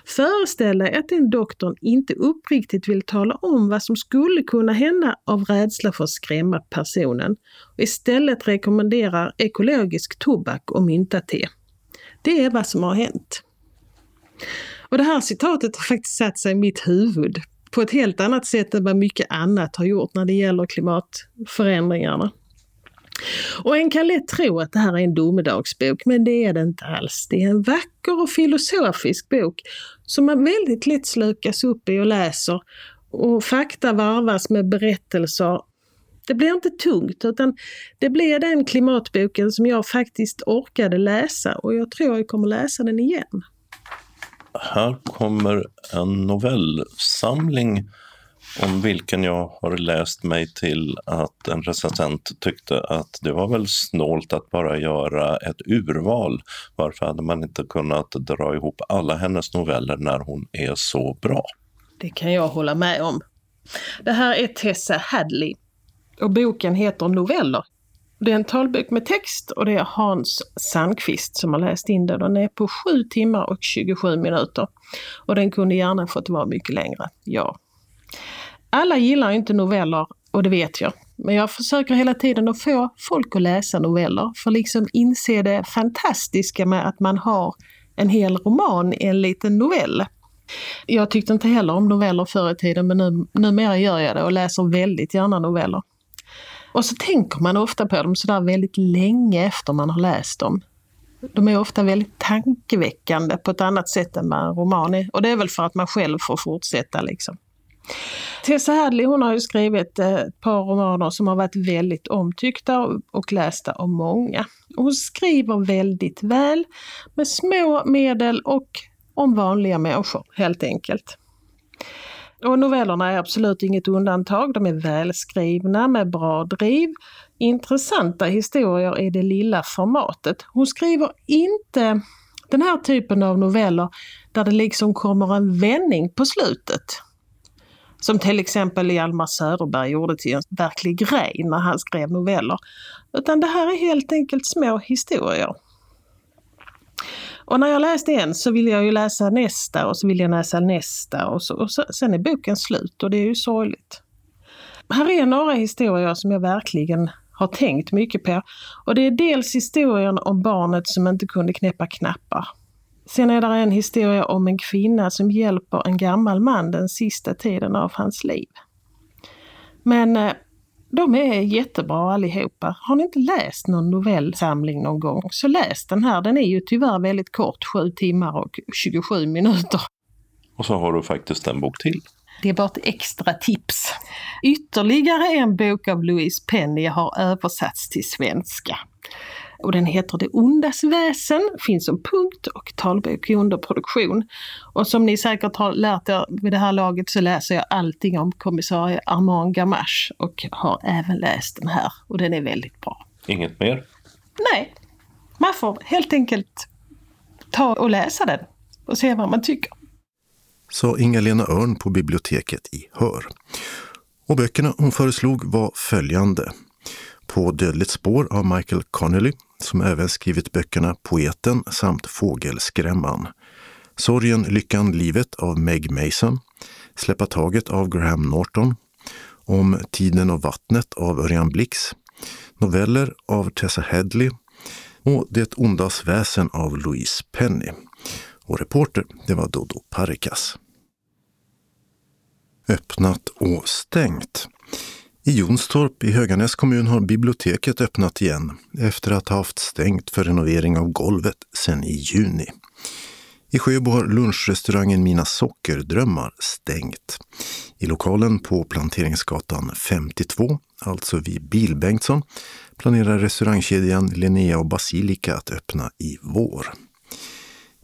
Speaker 9: Föreställ dig att din doktorn inte uppriktigt vill tala om vad som skulle kunna hända av rädsla för att skrämma personen och istället rekommenderar ekologisk tobak och myntate. Det är vad som har hänt. Och det här citatet har faktiskt satt sig i mitt huvud på ett helt annat sätt än vad mycket annat har gjort när det gäller klimatförändringarna. Och en kan lätt tro att det här är en domedagsbok, men det är det inte alls. Det är en vacker och filosofisk bok som man väldigt lätt slukas upp i och läser. Och fakta varvas med berättelser. Det blir inte tungt, utan det blir den klimatboken som jag faktiskt orkade läsa och jag tror jag kommer läsa den igen.
Speaker 10: Här kommer en novellsamling om vilken jag har läst mig till att en recensent tyckte att det var väl snålt att bara göra ett urval. Varför hade man inte kunnat dra ihop alla hennes noveller när hon är så bra?
Speaker 9: Det kan jag hålla med om. Det här är Tessa Hadley och boken heter Noveller. Det är en talbok med text och det är Hans Sandqvist som har läst in den. Den är på 7 timmar och 27 minuter. Och den kunde gärna fått vara mycket längre, ja. Alla gillar inte noveller och det vet jag. Men jag försöker hela tiden att få folk att läsa noveller för att liksom inse det fantastiska med att man har en hel roman i en liten novell. Jag tyckte inte heller om noveller förr i tiden men nu, numera gör jag det och läser väldigt gärna noveller. Och så tänker man ofta på dem sådär väldigt länge efter man har läst dem. De är ofta väldigt tankeväckande på ett annat sätt än vad en roman är. Och det är väl för att man själv får fortsätta liksom. Tessa Hadley hon har ju skrivit eh, ett par romaner som har varit väldigt omtyckta och lästa av många. Hon skriver väldigt väl med små medel och om vanliga människor helt enkelt. Och novellerna är absolut inget undantag. De är välskrivna med bra driv, intressanta historier i det lilla formatet. Hon skriver inte den här typen av noveller där det liksom kommer en vändning på slutet. Som till exempel Hjalmar Söderberg gjorde till en verklig grej när han skrev noveller. Utan det här är helt enkelt små historier. Och när jag läste en så vill jag ju läsa nästa och så vill jag läsa nästa och, så, och så, sen är boken slut och det är ju sorgligt. Här är några historier som jag verkligen har tänkt mycket på. Och det är dels historien om barnet som inte kunde knäppa knappar. Sen är det en historia om en kvinna som hjälper en gammal man den sista tiden av hans liv. Men eh, de är jättebra allihopa. Har ni inte läst någon novellsamling någon gång så läs den här. Den är ju tyvärr väldigt kort, 7 timmar och 27 minuter.
Speaker 10: Och så har du faktiskt en bok till.
Speaker 9: Det är bara ett extra tips. Ytterligare en bok av Louise Penny har översatts till svenska och den heter Det ondas väsen, finns som punkt och talbok i underproduktion. Och som ni säkert har lärt er vid det här laget så läser jag allting om kommissarie Armand Gamache och har även läst den här och den är väldigt bra.
Speaker 10: Inget mer?
Speaker 9: Nej, man får helt enkelt ta och läsa den och se vad man tycker.
Speaker 1: Sa Inga-Lena Örn på biblioteket i Hör. Och böckerna hon föreslog var följande. På dödligt spår av Michael Connelly som även skrivit böckerna Poeten samt Fågelskrämman. Sorgen, lyckan, livet av Meg Mason. Släppa taget av Graham Norton. Om tiden och vattnet av Örjan Blix. Noveller av Tessa Headley och Det ondas väsen av Louise Penny. Och reporter, det var Dodo Parikas. Öppnat och stängt. I Jonstorp i Höganäs kommun har biblioteket öppnat igen efter att ha haft stängt för renovering av golvet sedan i juni. I Sjöbo har lunchrestaurangen Mina sockerdrömmar stängt. I lokalen på Planteringsgatan 52, alltså vid Bilbengtsson, planerar restaurangkedjan Linnea och Basilika att öppna i vår.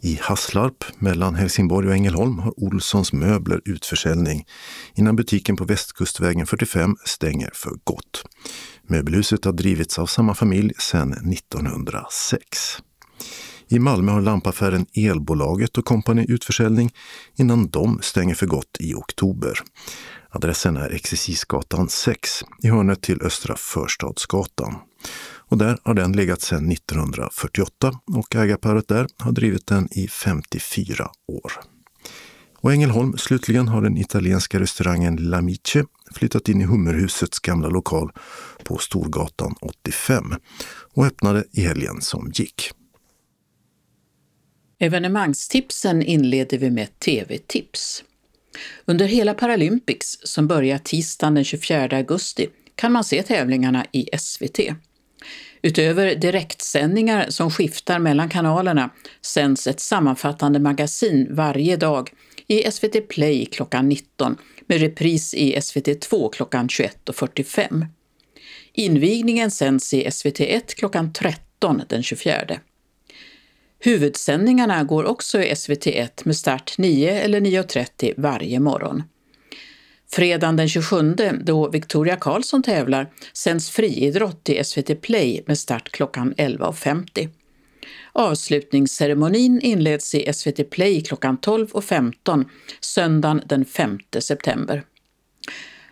Speaker 1: I Hasslarp mellan Helsingborg och Ängelholm har Olssons möbler utförsäljning innan butiken på Västkustvägen 45 stänger för gott. Möbelhuset har drivits av samma familj sedan 1906. I Malmö har lampaffären Elbolaget och kompani utförsäljning innan de stänger för gott i oktober. Adressen är Exercisgatan 6 i hörnet till Östra Förstadsgatan. Och där har den legat sedan 1948 och ägarparet där har drivit den i 54 år. Och Ängelholm slutligen har den italienska restaurangen L'Amice flyttat in i Hummerhusets gamla lokal på Storgatan 85 och öppnade i helgen som gick.
Speaker 2: Evenemangstipsen inleder vi med TV-tips. Under hela Paralympics, som börjar tisdagen den 24 augusti, kan man se tävlingarna i SVT. Utöver direktsändningar som skiftar mellan kanalerna sänds ett sammanfattande magasin varje dag i SVT Play klockan 19 med repris i SVT2 klockan 21.45. Invigningen sänds i SVT1 klockan 13 den 24. Huvudsändningarna går också i SVT1 med start 9 eller 9.30 varje morgon. Fredagen den 27, då Victoria Karlsson tävlar, sänds friidrott i SVT Play med start klockan 11.50. Avslutningsceremonin inleds i SVT Play klockan 12.15 söndagen den 5 september.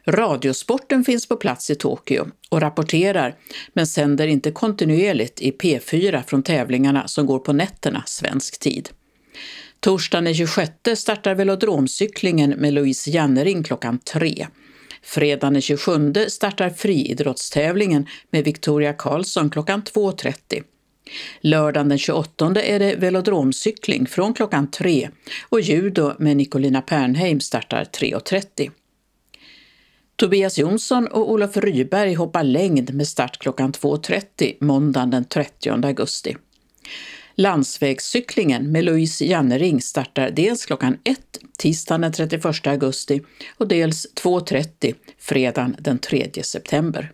Speaker 2: Radiosporten finns på plats i Tokyo och rapporterar, men sänder inte kontinuerligt i P4 från tävlingarna som går på nätterna svensk tid. Torsdagen den 26 startar velodromcyklingen med Louise Jannering klockan 3. Fredagen den 27 startar friidrottstävlingen med Victoria Karlsson klockan 2.30. Lördagen den 28 är det velodromcykling från klockan 3 och judo med Nicolina Pernheim startar 3.30. Tobias Jonsson och Olof Ryberg hoppar längd med start klockan 2.30 måndagen den 30 augusti. Landsvägscyklingen med Louise Jannering startar dels klockan 1 tisdagen den 31 augusti och dels 2.30 fredagen den 3 september.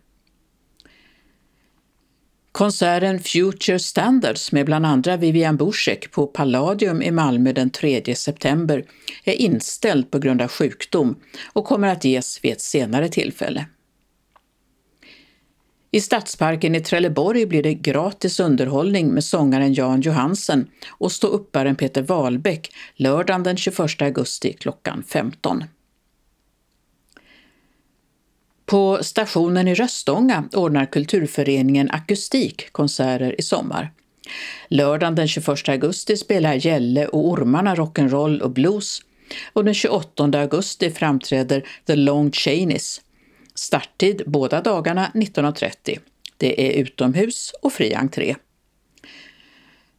Speaker 2: Konserten Future Standards med bland andra Vivian Borsek på Palladium i Malmö den 3 september är inställd på grund av sjukdom och kommer att ges vid ett senare tillfälle. I Stadsparken i Trelleborg blir det gratis underhållning med sångaren Jan Johansen och ståupparen Peter Wahlbeck lördagen den 21 augusti klockan 15. På stationen i Röstånga ordnar kulturföreningen Akustik konserter i sommar. Lördagen den 21 augusti spelar Gälle och Ormarna rock'n'roll och blues och den 28 augusti framträder The Long Chainies. Starttid båda dagarna 19.30. Det är utomhus och fri entré.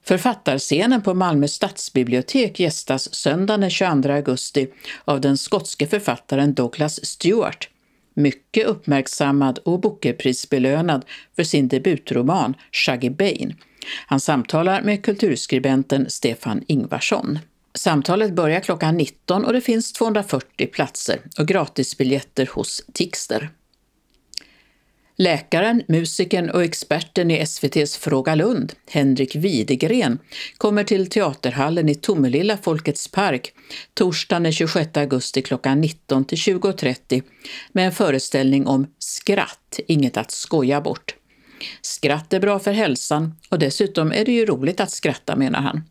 Speaker 2: Författarscenen på Malmö stadsbibliotek gästas söndagen den 22 augusti av den skotske författaren Douglas Stewart mycket uppmärksammad och Bookerprisbelönad för sin debutroman Shaggy Bane. Han samtalar med kulturskribenten Stefan Ingvarsson. Samtalet börjar klockan 19 och det finns 240 platser och gratisbiljetter hos Tixter. Läkaren, musikern och experten i SVTs Fråga Lund, Henrik Widegren, kommer till Teaterhallen i Tomelilla Folkets park torsdagen den 26 augusti klockan 19 till 20.30 med en föreställning om skratt, inget att skoja bort. Skratt är bra för hälsan och dessutom är det ju roligt att skratta, menar han.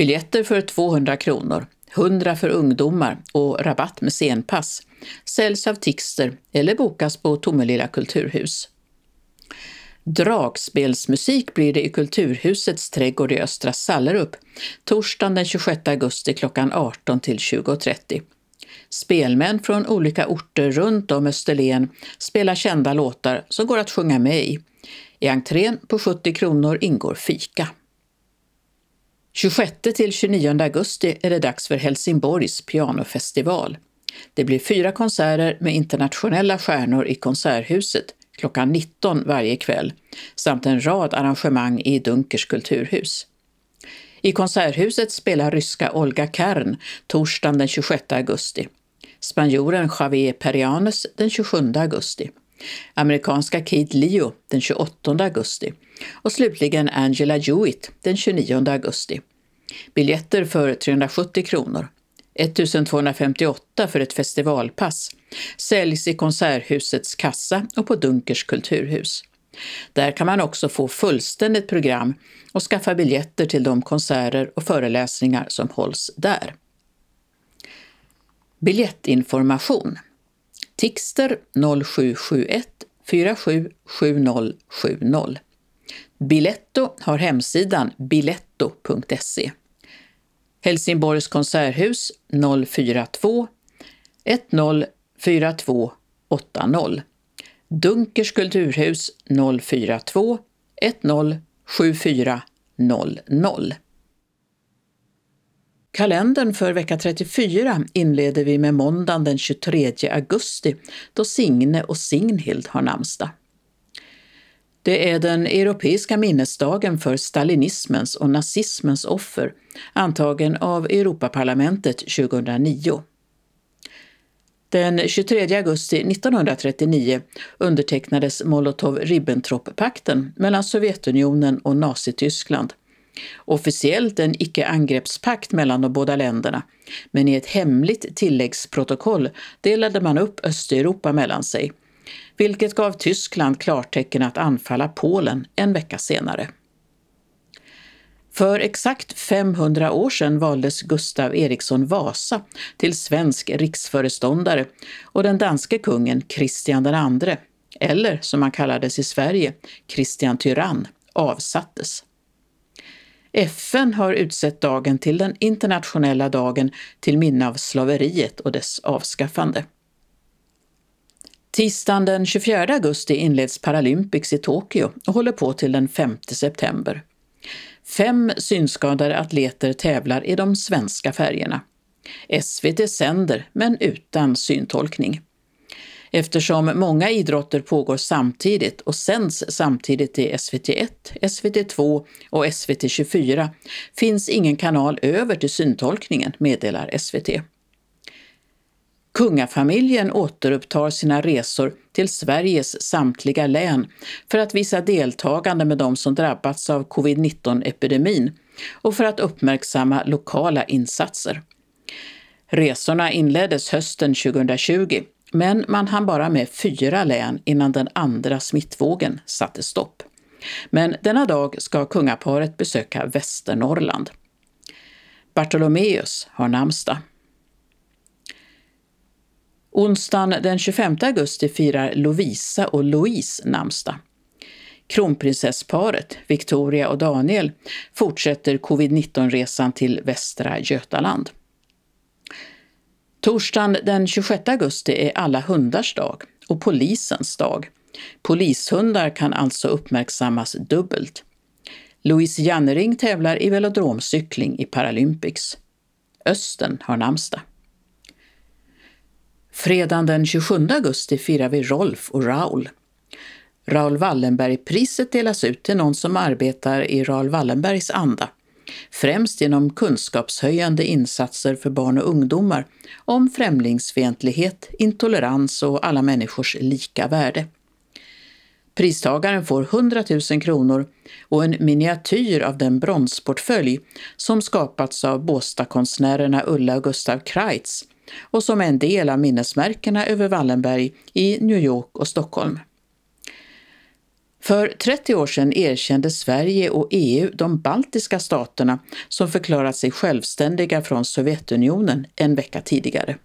Speaker 2: Biljetter för 200 kronor, 100 för ungdomar och rabatt med scenpass säljs av Tixter eller bokas på Tomelilla kulturhus. Dragspelsmusik blir det i Kulturhusets trädgård i Östra Sallerup torsdagen den 26 augusti klockan 18 till 20.30. Spelmän från olika orter runt om Österlen spelar kända låtar som går att sjunga med i. I entrén på 70 kronor ingår fika. 26 till 29 augusti är det dags för Helsingborgs pianofestival. Det blir fyra konserter med internationella stjärnor i Konserthuset klockan 19 varje kväll samt en rad arrangemang i Dunkers kulturhus. I Konserthuset spelar ryska Olga Kern torsdagen den 26 augusti. Spanjoren Javier Perianes den 27 augusti. Amerikanska Kate Leo den 28 augusti och slutligen Angela Jewett den 29 augusti. Biljetter för 370 kronor. 1258 för ett festivalpass säljs i Konserthusets kassa och på Dunkers kulturhus. Där kan man också få fullständigt program och skaffa biljetter till de konserter och föreläsningar som hålls där. Biljettinformation Tixter 0771 477070. Biletto har hemsidan biletto.se. Helsingborgs konserthus 042-104280 Dunkers kulturhus 042 1074 00. Kalendern för vecka 34 inleder vi med måndagen den 23 augusti då Signe och Signhild har namnsdag. Det är den europeiska minnesdagen för stalinismens och nazismens offer, antagen av Europaparlamentet 2009. Den 23 augusti 1939 undertecknades Molotov-Ribbentrop-pakten mellan Sovjetunionen och Nazityskland. Officiellt en icke-angreppspakt mellan de båda länderna, men i ett hemligt tilläggsprotokoll delade man upp Östeuropa mellan sig, vilket gav Tyskland klartecken att anfalla Polen en vecka senare. För exakt 500 år sedan valdes Gustav Eriksson Vasa till svensk riksföreståndare och den danske kungen Kristian II, eller som han kallades i Sverige, Kristian Tyrann, avsattes. FN har utsett dagen till den internationella dagen till minne av slaveriet och dess avskaffande. Tisdagen den 24 augusti inleds Paralympics i Tokyo och håller på till den 5 september. Fem synskadade atleter tävlar i de svenska färgerna. SVT sänder, men utan syntolkning. Eftersom många idrotter pågår samtidigt och sänds samtidigt i SVT1, SVT2 och SVT24 finns ingen kanal över till syntolkningen, meddelar SVT. Kungafamiljen återupptar sina resor till Sveriges samtliga län för att visa deltagande med de som drabbats av covid-19-epidemin och för att uppmärksamma lokala insatser. Resorna inleddes hösten 2020, men man hann bara med fyra län innan den andra smittvågen satte stopp. Men denna dag ska kungaparet besöka Västernorrland. Bartolomeus har namnsdag. Onsdagen den 25 augusti firar Lovisa och Louise namnsdag. Kronprinsessparet, Victoria och Daniel, fortsätter covid-19-resan till Västra Götaland. Torsdagen den 26 augusti är alla hundars dag och polisens dag. Polishundar kan alltså uppmärksammas dubbelt. Louise Jannering tävlar i velodromcykling i Paralympics. Östen har namnsdag. Fredagen den 27 augusti firar vi Rolf och Raoul. Raoul Wallenberg-priset delas ut till någon som arbetar i Raoul Wallenbergs anda, främst genom kunskapshöjande insatser för barn och ungdomar om främlingsfientlighet, intolerans och alla människors lika värde. Pristagaren får 100 000 kronor och en miniatyr av den bronsportfölj som skapats av Båstadkonstnärerna Ulla och Gustav Kreitz och som är en del av minnesmärkena över Wallenberg i New York och Stockholm. För 30 år sedan erkände Sverige och EU de baltiska staterna som förklarat sig självständiga från Sovjetunionen en vecka tidigare.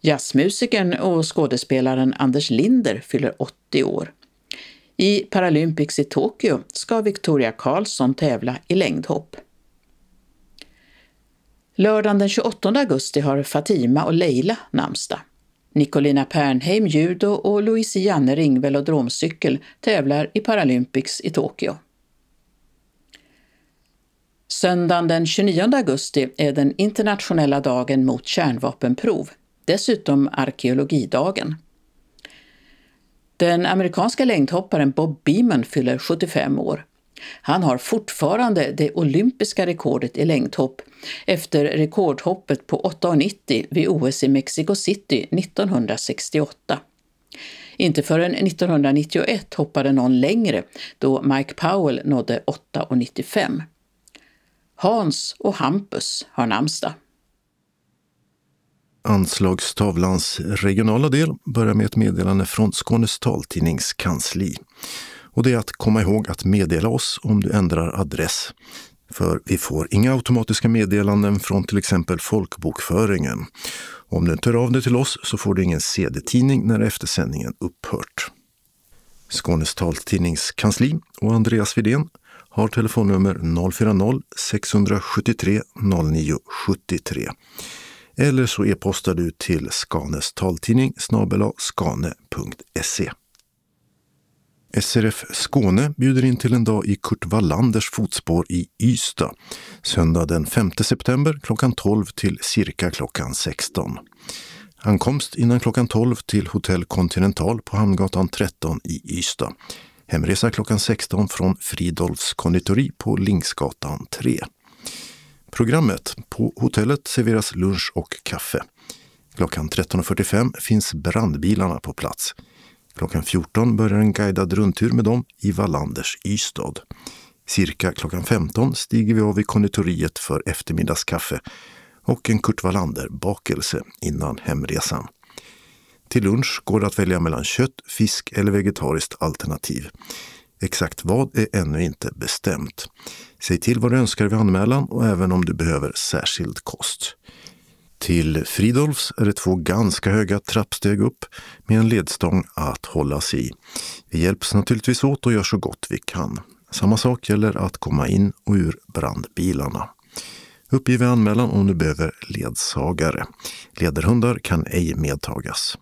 Speaker 2: Jazzmusikern och skådespelaren Anders Linder fyller 80 år. I Paralympics i Tokyo ska Victoria Karlsson tävla i längdhopp. Lördagen den 28 augusti har Fatima och Leila namnsdag. Nicolina Pernheim judo och Louise Jannering velodromcykel tävlar i Paralympics i Tokyo. Söndagen den 29 augusti är den internationella dagen mot kärnvapenprov, dessutom arkeologidagen. Den amerikanska längdhopparen Bob Beamon fyller 75 år. Han har fortfarande det olympiska rekordet i längdhopp efter rekordhoppet på 8,90 vid OS i Mexico City 1968. Inte förrän 1991 hoppade någon längre då Mike Powell nådde 8,95. Hans och Hampus har namnsdag.
Speaker 1: Anslagstavlans regionala del börjar med ett meddelande från Skånes taltidningskansli. Och det är att komma ihåg att meddela oss om du ändrar adress. För vi får inga automatiska meddelanden från till exempel folkbokföringen. Om du inte hör av dig till oss så får du ingen CD-tidning när eftersändningen upphört. Skånes taltidnings kansli och Andreas Vidén har telefonnummer 040-673 0973. Eller så e-postar du till Skanes taltidning skane.se. SRF Skåne bjuder in till en dag i Kurt Wallanders fotspår i Ystad. Söndag den 5 september klockan 12 till cirka klockan 16. Ankomst innan klockan 12 till Hotell Continental på Hamngatan 13 i Ystad. Hemresa klockan 16 från Fridolfs konditori på Lingsgatan 3. Programmet. På hotellet serveras lunch och kaffe. Klockan 13.45 finns brandbilarna på plats. Klockan 14 börjar en guidad rundtur med dem i Wallanders Ystad. Cirka klockan 15 stiger vi av i konditoriet för eftermiddagskaffe och en Kurt Wallander-bakelse innan hemresan. Till lunch går det att välja mellan kött, fisk eller vegetariskt alternativ. Exakt vad är ännu inte bestämt. Säg till vad du önskar vid anmälan och även om du behöver särskild kost. Till Fridolfs är det två ganska höga trappsteg upp med en ledstång att hållas i. Vi hjälps naturligtvis åt och gör så gott vi kan. Samma sak gäller att komma in och ur brandbilarna. Uppgiv anmälan om du behöver ledsagare. Ledarhundar kan ej medtagas.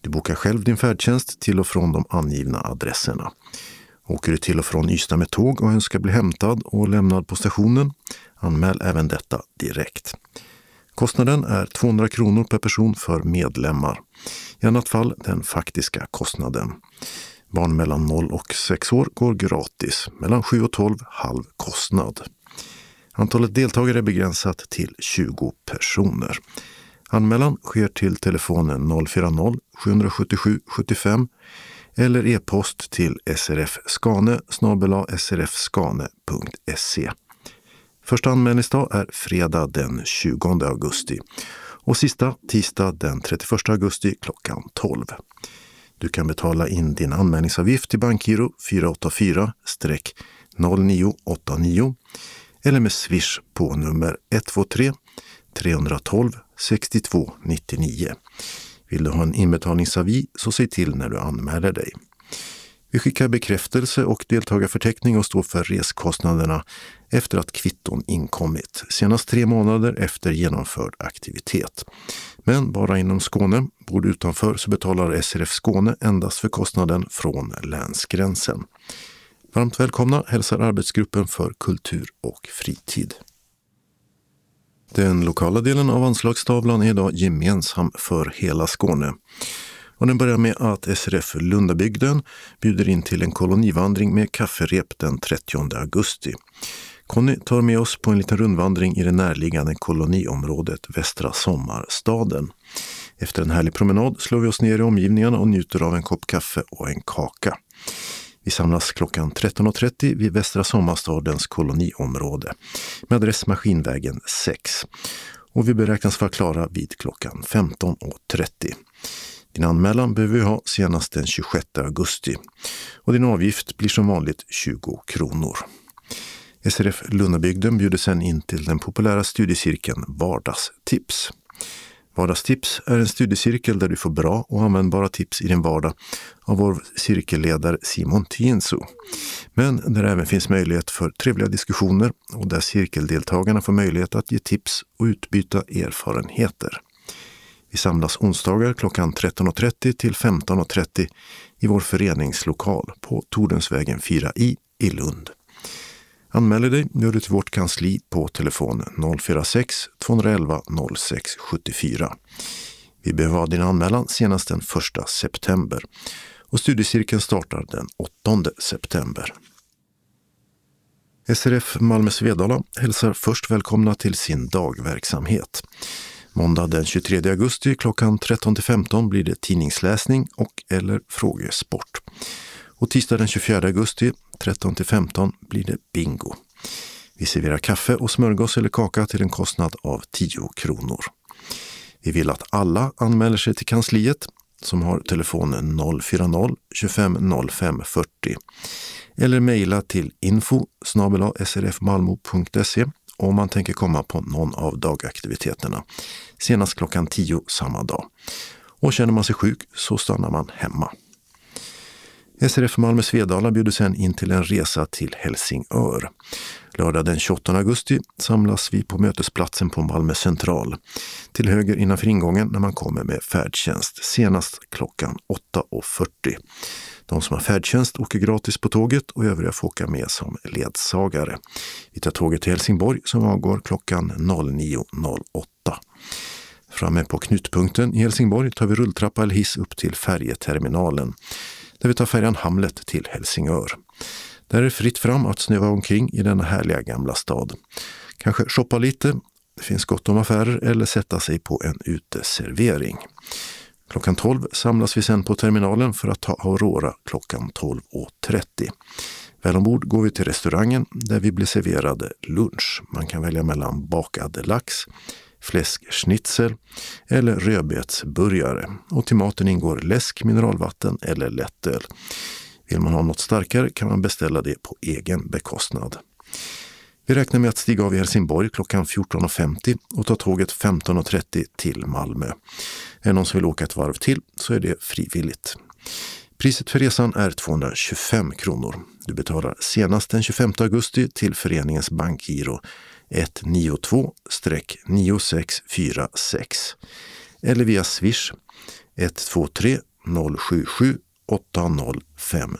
Speaker 1: Du bokar själv din färdtjänst till och från de angivna adresserna. Åker du till och från Ystad med tåg och önskar bli hämtad och lämnad på stationen, anmäl även detta direkt. Kostnaden är 200 kronor per person för medlemmar. I annat fall den faktiska kostnaden. Barn mellan 0 och 6 år går gratis, mellan 7 och 12 halv kostnad. Antalet deltagare är begränsat till 20 personer. Anmälan sker till telefonen 040-777 75 eller e-post till srfskane srfskane.se. Första anmälningsdag är fredag den 20 augusti och sista tisdag den 31 augusti klockan 12. Du kan betala in din anmälningsavgift till Bankgiro 484-0989 eller med Swish på nummer 123 312 62 99. Vill du ha en inbetalningsavi så säg till när du anmäler dig. Vi skickar bekräftelse och deltagarförteckning och står för reskostnaderna efter att kvitton inkommit, senast tre månader efter genomförd aktivitet. Men bara inom Skåne. Bor du utanför så betalar SRF Skåne endast för kostnaden från länsgränsen. Varmt välkomna hälsar arbetsgruppen för kultur och fritid. Den lokala delen av anslagstavlan är idag gemensam för hela Skåne. Och den börjar med att SRF Lundabygden bjuder in till en kolonivandring med kafferep den 30 augusti. Conny tar med oss på en liten rundvandring i det närliggande koloniområdet Västra Sommarstaden. Efter en härlig promenad slår vi oss ner i omgivningarna och njuter av en kopp kaffe och en kaka. Vi samlas klockan 13.30 vid Västra Sommarstadens koloniområde med adress Maskinvägen 6. Och vi beräknas vara klara vid klockan 15.30. Din anmälan behöver vi ha senast den 26 augusti och din avgift blir som vanligt 20 kronor. SRF Lunnabygden bjuder sedan in till den populära studiecirkeln Vardagstips. Vardagstips är en studiecirkel där du får bra och användbara tips i din vardag av vår cirkelledare Simon Tienso. Men där även finns möjlighet för trevliga diskussioner och där cirkeldeltagarna får möjlighet att ge tips och utbyta erfarenheter. Vi samlas onsdagar klockan 13.30 till 15.30 i vår föreningslokal på Tordensvägen 4i i Lund. Anmäler dig gör du till vårt kansli på telefon 046-211 06 74. Vi behöver ha din anmälan senast den 1 september och studiecirkeln startar den 8 september. SRF Malmö Svedala hälsar först välkomna till sin dagverksamhet. Måndag den 23 augusti klockan 13-15 blir det tidningsläsning och eller frågesport. Och tisdag den 24 augusti 13 till 15 blir det bingo. Vi serverar kaffe och smörgås eller kaka till en kostnad av 10 kronor. Vi vill att alla anmäler sig till kansliet som har telefonen 040-25 05 40 eller mejla till info srfmalmo.se om man tänker komma på någon av dagaktiviteterna. Senast klockan 10 samma dag. Och känner man sig sjuk så stannar man hemma. SRF Malmö Svedala bjuder sedan in till en resa till Helsingör. Lördag den 28 augusti samlas vi på mötesplatsen på Malmö central. Till höger innanför ingången när man kommer med färdtjänst, senast klockan 8.40. De som har färdtjänst åker gratis på tåget och övriga får åka med som ledsagare. Vi tar tåget till Helsingborg som avgår klockan 09.08. Framme på knutpunkten i Helsingborg tar vi rulltrappa eller hiss upp till färjeterminalen där vi tar färjan Hamlet till Helsingör. Där är det fritt fram att snöva omkring i denna härliga gamla stad. Kanske shoppa lite, det finns gott om affärer eller sätta sig på en uteservering. Klockan 12 samlas vi sen på terminalen för att ta Aurora klockan 12.30. Väl ombord går vi till restaurangen där vi blir serverade lunch. Man kan välja mellan bakad lax, fläskschnitzel eller rödbetsburgare. Och till maten ingår läsk, mineralvatten eller lättöl. Vill man ha något starkare kan man beställa det på egen bekostnad. Vi räknar med att stiga av i Helsingborg klockan 14.50 och ta tåget 15.30 till Malmö. Är det någon som vill åka ett varv till så är det frivilligt. Priset för resan är 225 kronor. Du betalar senast den 25 augusti till föreningens bankgiro 192-9646 eller via swish 123 077 8050.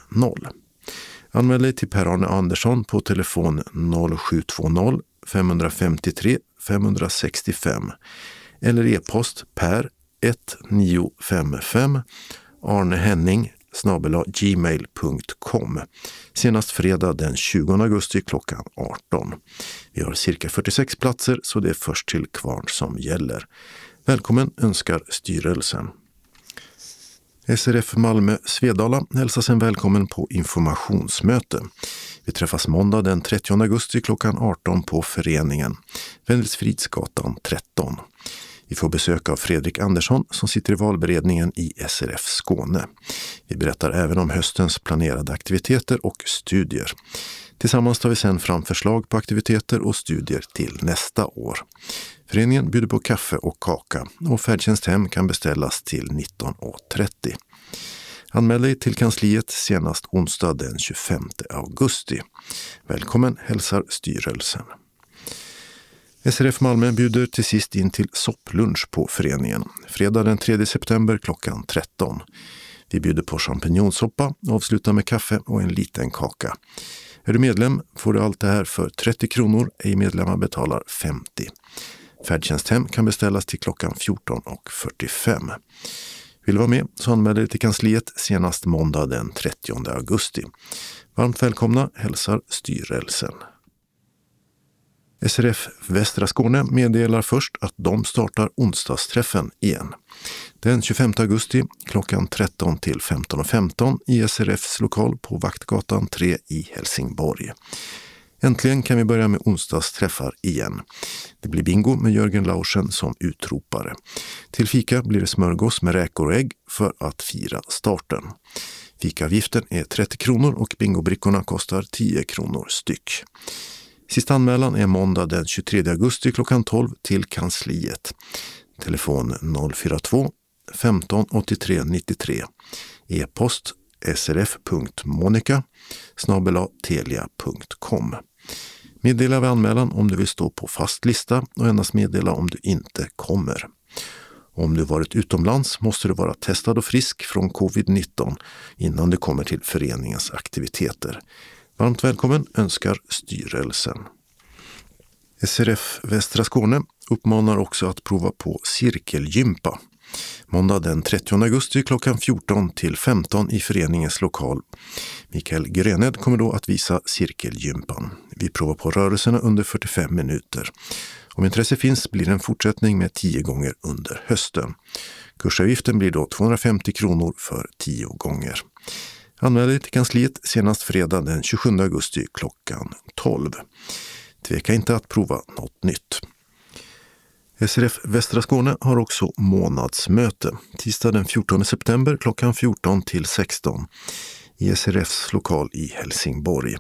Speaker 1: Anmäl dig till Per-Arne Andersson på telefon 0720 553 565 eller e-post per 1955 Arne Henning gmail.com senast fredag den 20 augusti klockan 18. Vi har cirka 46 platser så det är först till kvarn som gäller. Välkommen önskar styrelsen. SRF Malmö Svedala hälsas en välkommen på informationsmöte. Vi träffas måndag den 30 augusti klockan 18 på föreningen, Wendelsfridsgatan 13. Vi får besök av Fredrik Andersson som sitter i valberedningen i SRF Skåne. Vi berättar även om höstens planerade aktiviteter och studier. Tillsammans tar vi sedan fram förslag på aktiviteter och studier till nästa år. Föreningen bjuder på kaffe och kaka och färdtjänst hem kan beställas till 19.30. Anmäl dig till kansliet senast onsdag den 25 augusti. Välkommen hälsar styrelsen. SRF Malmö bjuder till sist in till sopplunch på föreningen. Fredag den 3 september klockan 13. Vi bjuder på champinjonsoppa, avslutar med kaffe och en liten kaka. Är du medlem får du allt det här för 30 kronor, ej medlemmar betalar 50. Färdtjänsthem kan beställas till klockan 14.45. Vill du vara med så anmäl dig till kansliet senast måndag den 30 augusti. Varmt välkomna hälsar styrelsen. SRF Västra Skåne meddelar först att de startar onsdagsträffen igen. Den 25 augusti klockan 13 till 15.15 .15 i SRFs lokal på Vaktgatan 3 i Helsingborg. Äntligen kan vi börja med onsdagsträffar igen. Det blir bingo med Jörgen Laursen som utropare. Till fika blir det smörgås med räkor och ägg för att fira starten. Fikaavgiften är 30 kronor och bingobrickorna kostar 10 kronor styck. Sista anmälan är måndag den 23 augusti klockan 12 till kansliet. Telefon 042 15 83 93. E-post srf.monica telia.com. Meddela vid anmälan om du vill stå på fast lista och endast meddela om du inte kommer. Om du varit utomlands måste du vara testad och frisk från covid-19 innan du kommer till föreningens aktiviteter. Varmt välkommen önskar styrelsen. SRF Västra Skåne uppmanar också att prova på cirkelgympa. Måndag den 30 augusti klockan 14 till 15 i föreningens lokal. Mikael Gröned kommer då att visa cirkelgympan. Vi provar på rörelserna under 45 minuter. Om intresse finns blir det en fortsättning med 10 gånger under hösten. Kursavgiften blir då 250 kronor för 10 gånger. Anmäl dig till kansliet senast fredag den 27 augusti klockan 12. Tveka inte att prova något nytt. SRF Västra Skåne har också månadsmöte tisdag den 14 september klockan 14 till 16 i SRFs lokal i Helsingborg.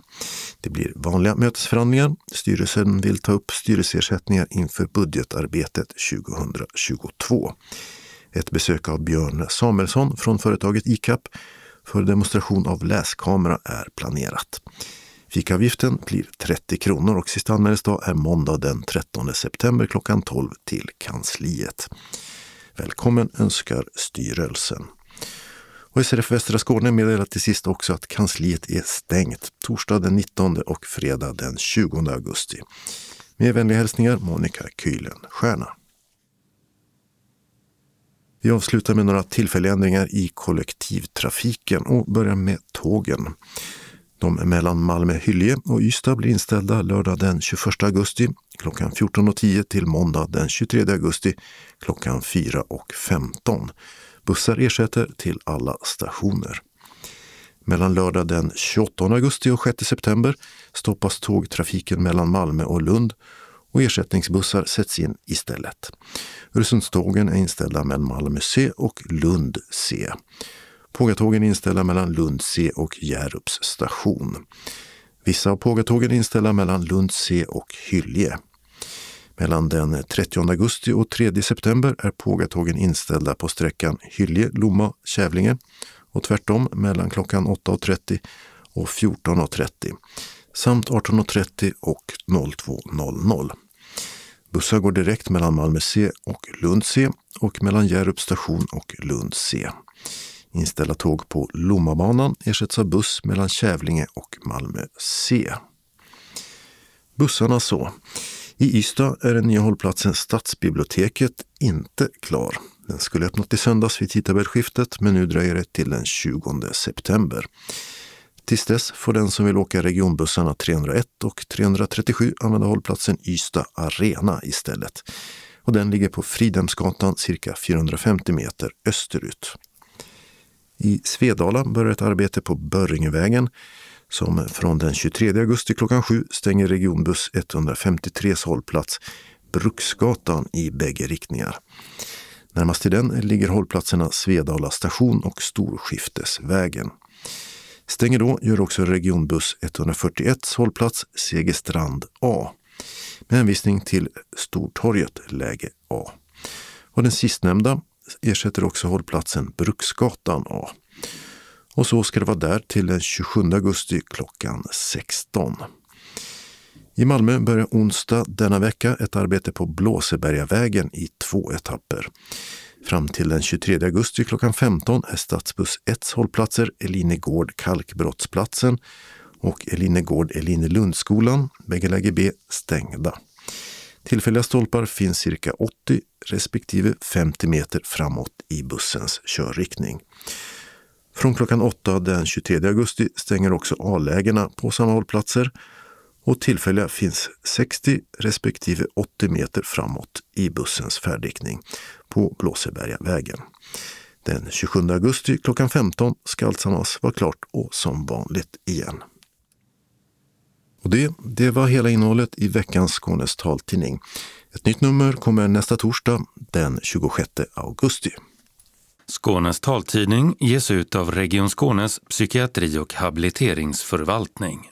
Speaker 1: Det blir vanliga mötesförhandlingar. Styrelsen vill ta upp styrelseersättningar inför budgetarbetet 2022. Ett besök av Björn Samuelsson från företaget ICAP för demonstration av läskamera är planerat. Fikavgiften blir 30 kronor och sista anmälningsdag är måndag den 13 september klockan 12 till kansliet. Välkommen önskar styrelsen. Och SRF Västra Skåne meddelar till sist också att kansliet är stängt torsdag den 19 och fredag den 20 augusti. Med vänliga hälsningar Monica Kühlenstierna. Vi avslutar med några tillfälliga ändringar i kollektivtrafiken och börjar med tågen. De mellan Malmö-Hyllie och Ystad blir inställda lördag den 21 augusti klockan 14.10 till måndag den 23 augusti klockan 4.15. Bussar ersätter till alla stationer. Mellan lördag den 28 augusti och 6 september stoppas tågtrafiken mellan Malmö och Lund och ersättningsbussar sätts in istället. Öresundstågen är inställda mellan Malmö C och Lund C. Pågatågen är inställda mellan Lund C och Hjärups station. Vissa av pågatågen är inställda mellan Lund C och Hyllie. Mellan den 30 augusti och 3 september är pågatågen inställda på sträckan Hyllie-Lomma-Kävlinge och tvärtom mellan klockan 8.30 och 14.30 samt 18.30 och 02.00. Bussar går direkt mellan Malmö C och Lund C och mellan Hjärup station och Lund C. Inställda tåg på Lommabanan ersätts av buss mellan Kävlinge och Malmö C. Bussarna så. I Ystad är den nya hållplatsen Stadsbiblioteket inte klar. Den skulle öppnat i söndags vid tidtabellskiftet men nu dröjer det till den 20 september. Tills dess får den som vill åka regionbussarna 301 och 337 använda hållplatsen Ystad Arena istället. Och den ligger på Fridhemsgatan cirka 450 meter österut. I Svedala börjar ett arbete på Börringevägen som från den 23 augusti klockan 7 stänger regionbuss 153 hållplats Bruksgatan i bägge riktningar. Närmast till den ligger hållplatserna Svedala station och Storskiftesvägen. Stänger då gör också regionbuss 141 hållplats Segerstrand A med hänvisning till Stortorget läge A. Och den sistnämnda ersätter också hållplatsen Bruksgatan A. Och så ska det vara där till den 27 augusti klockan 16. I Malmö börjar onsdag denna vecka ett arbete på Blåsebergavägen i två etapper. Fram till den 23 augusti klockan 15 är stadsbuss 1 hållplatser Elinegård Kalkbrottsplatsen och Elinegård Elinelundsskolan, bägge läge B, stängda. Tillfälliga stolpar finns cirka 80 respektive 50 meter framåt i bussens körriktning. Från klockan 8 den 23 augusti stänger också A-lägena på samma hållplatser och tillfälliga finns 60 respektive 80 meter framåt i bussens färdriktning på Blåsebergavägen. Den 27 augusti klockan 15 ska alltsammans vara klart och som vanligt igen. Och det, det var hela innehållet i veckans Skånes taltidning. Ett nytt nummer kommer nästa torsdag den 26 augusti.
Speaker 11: Skånes taltidning ges ut av Region Skånes psykiatri och habiliteringsförvaltning.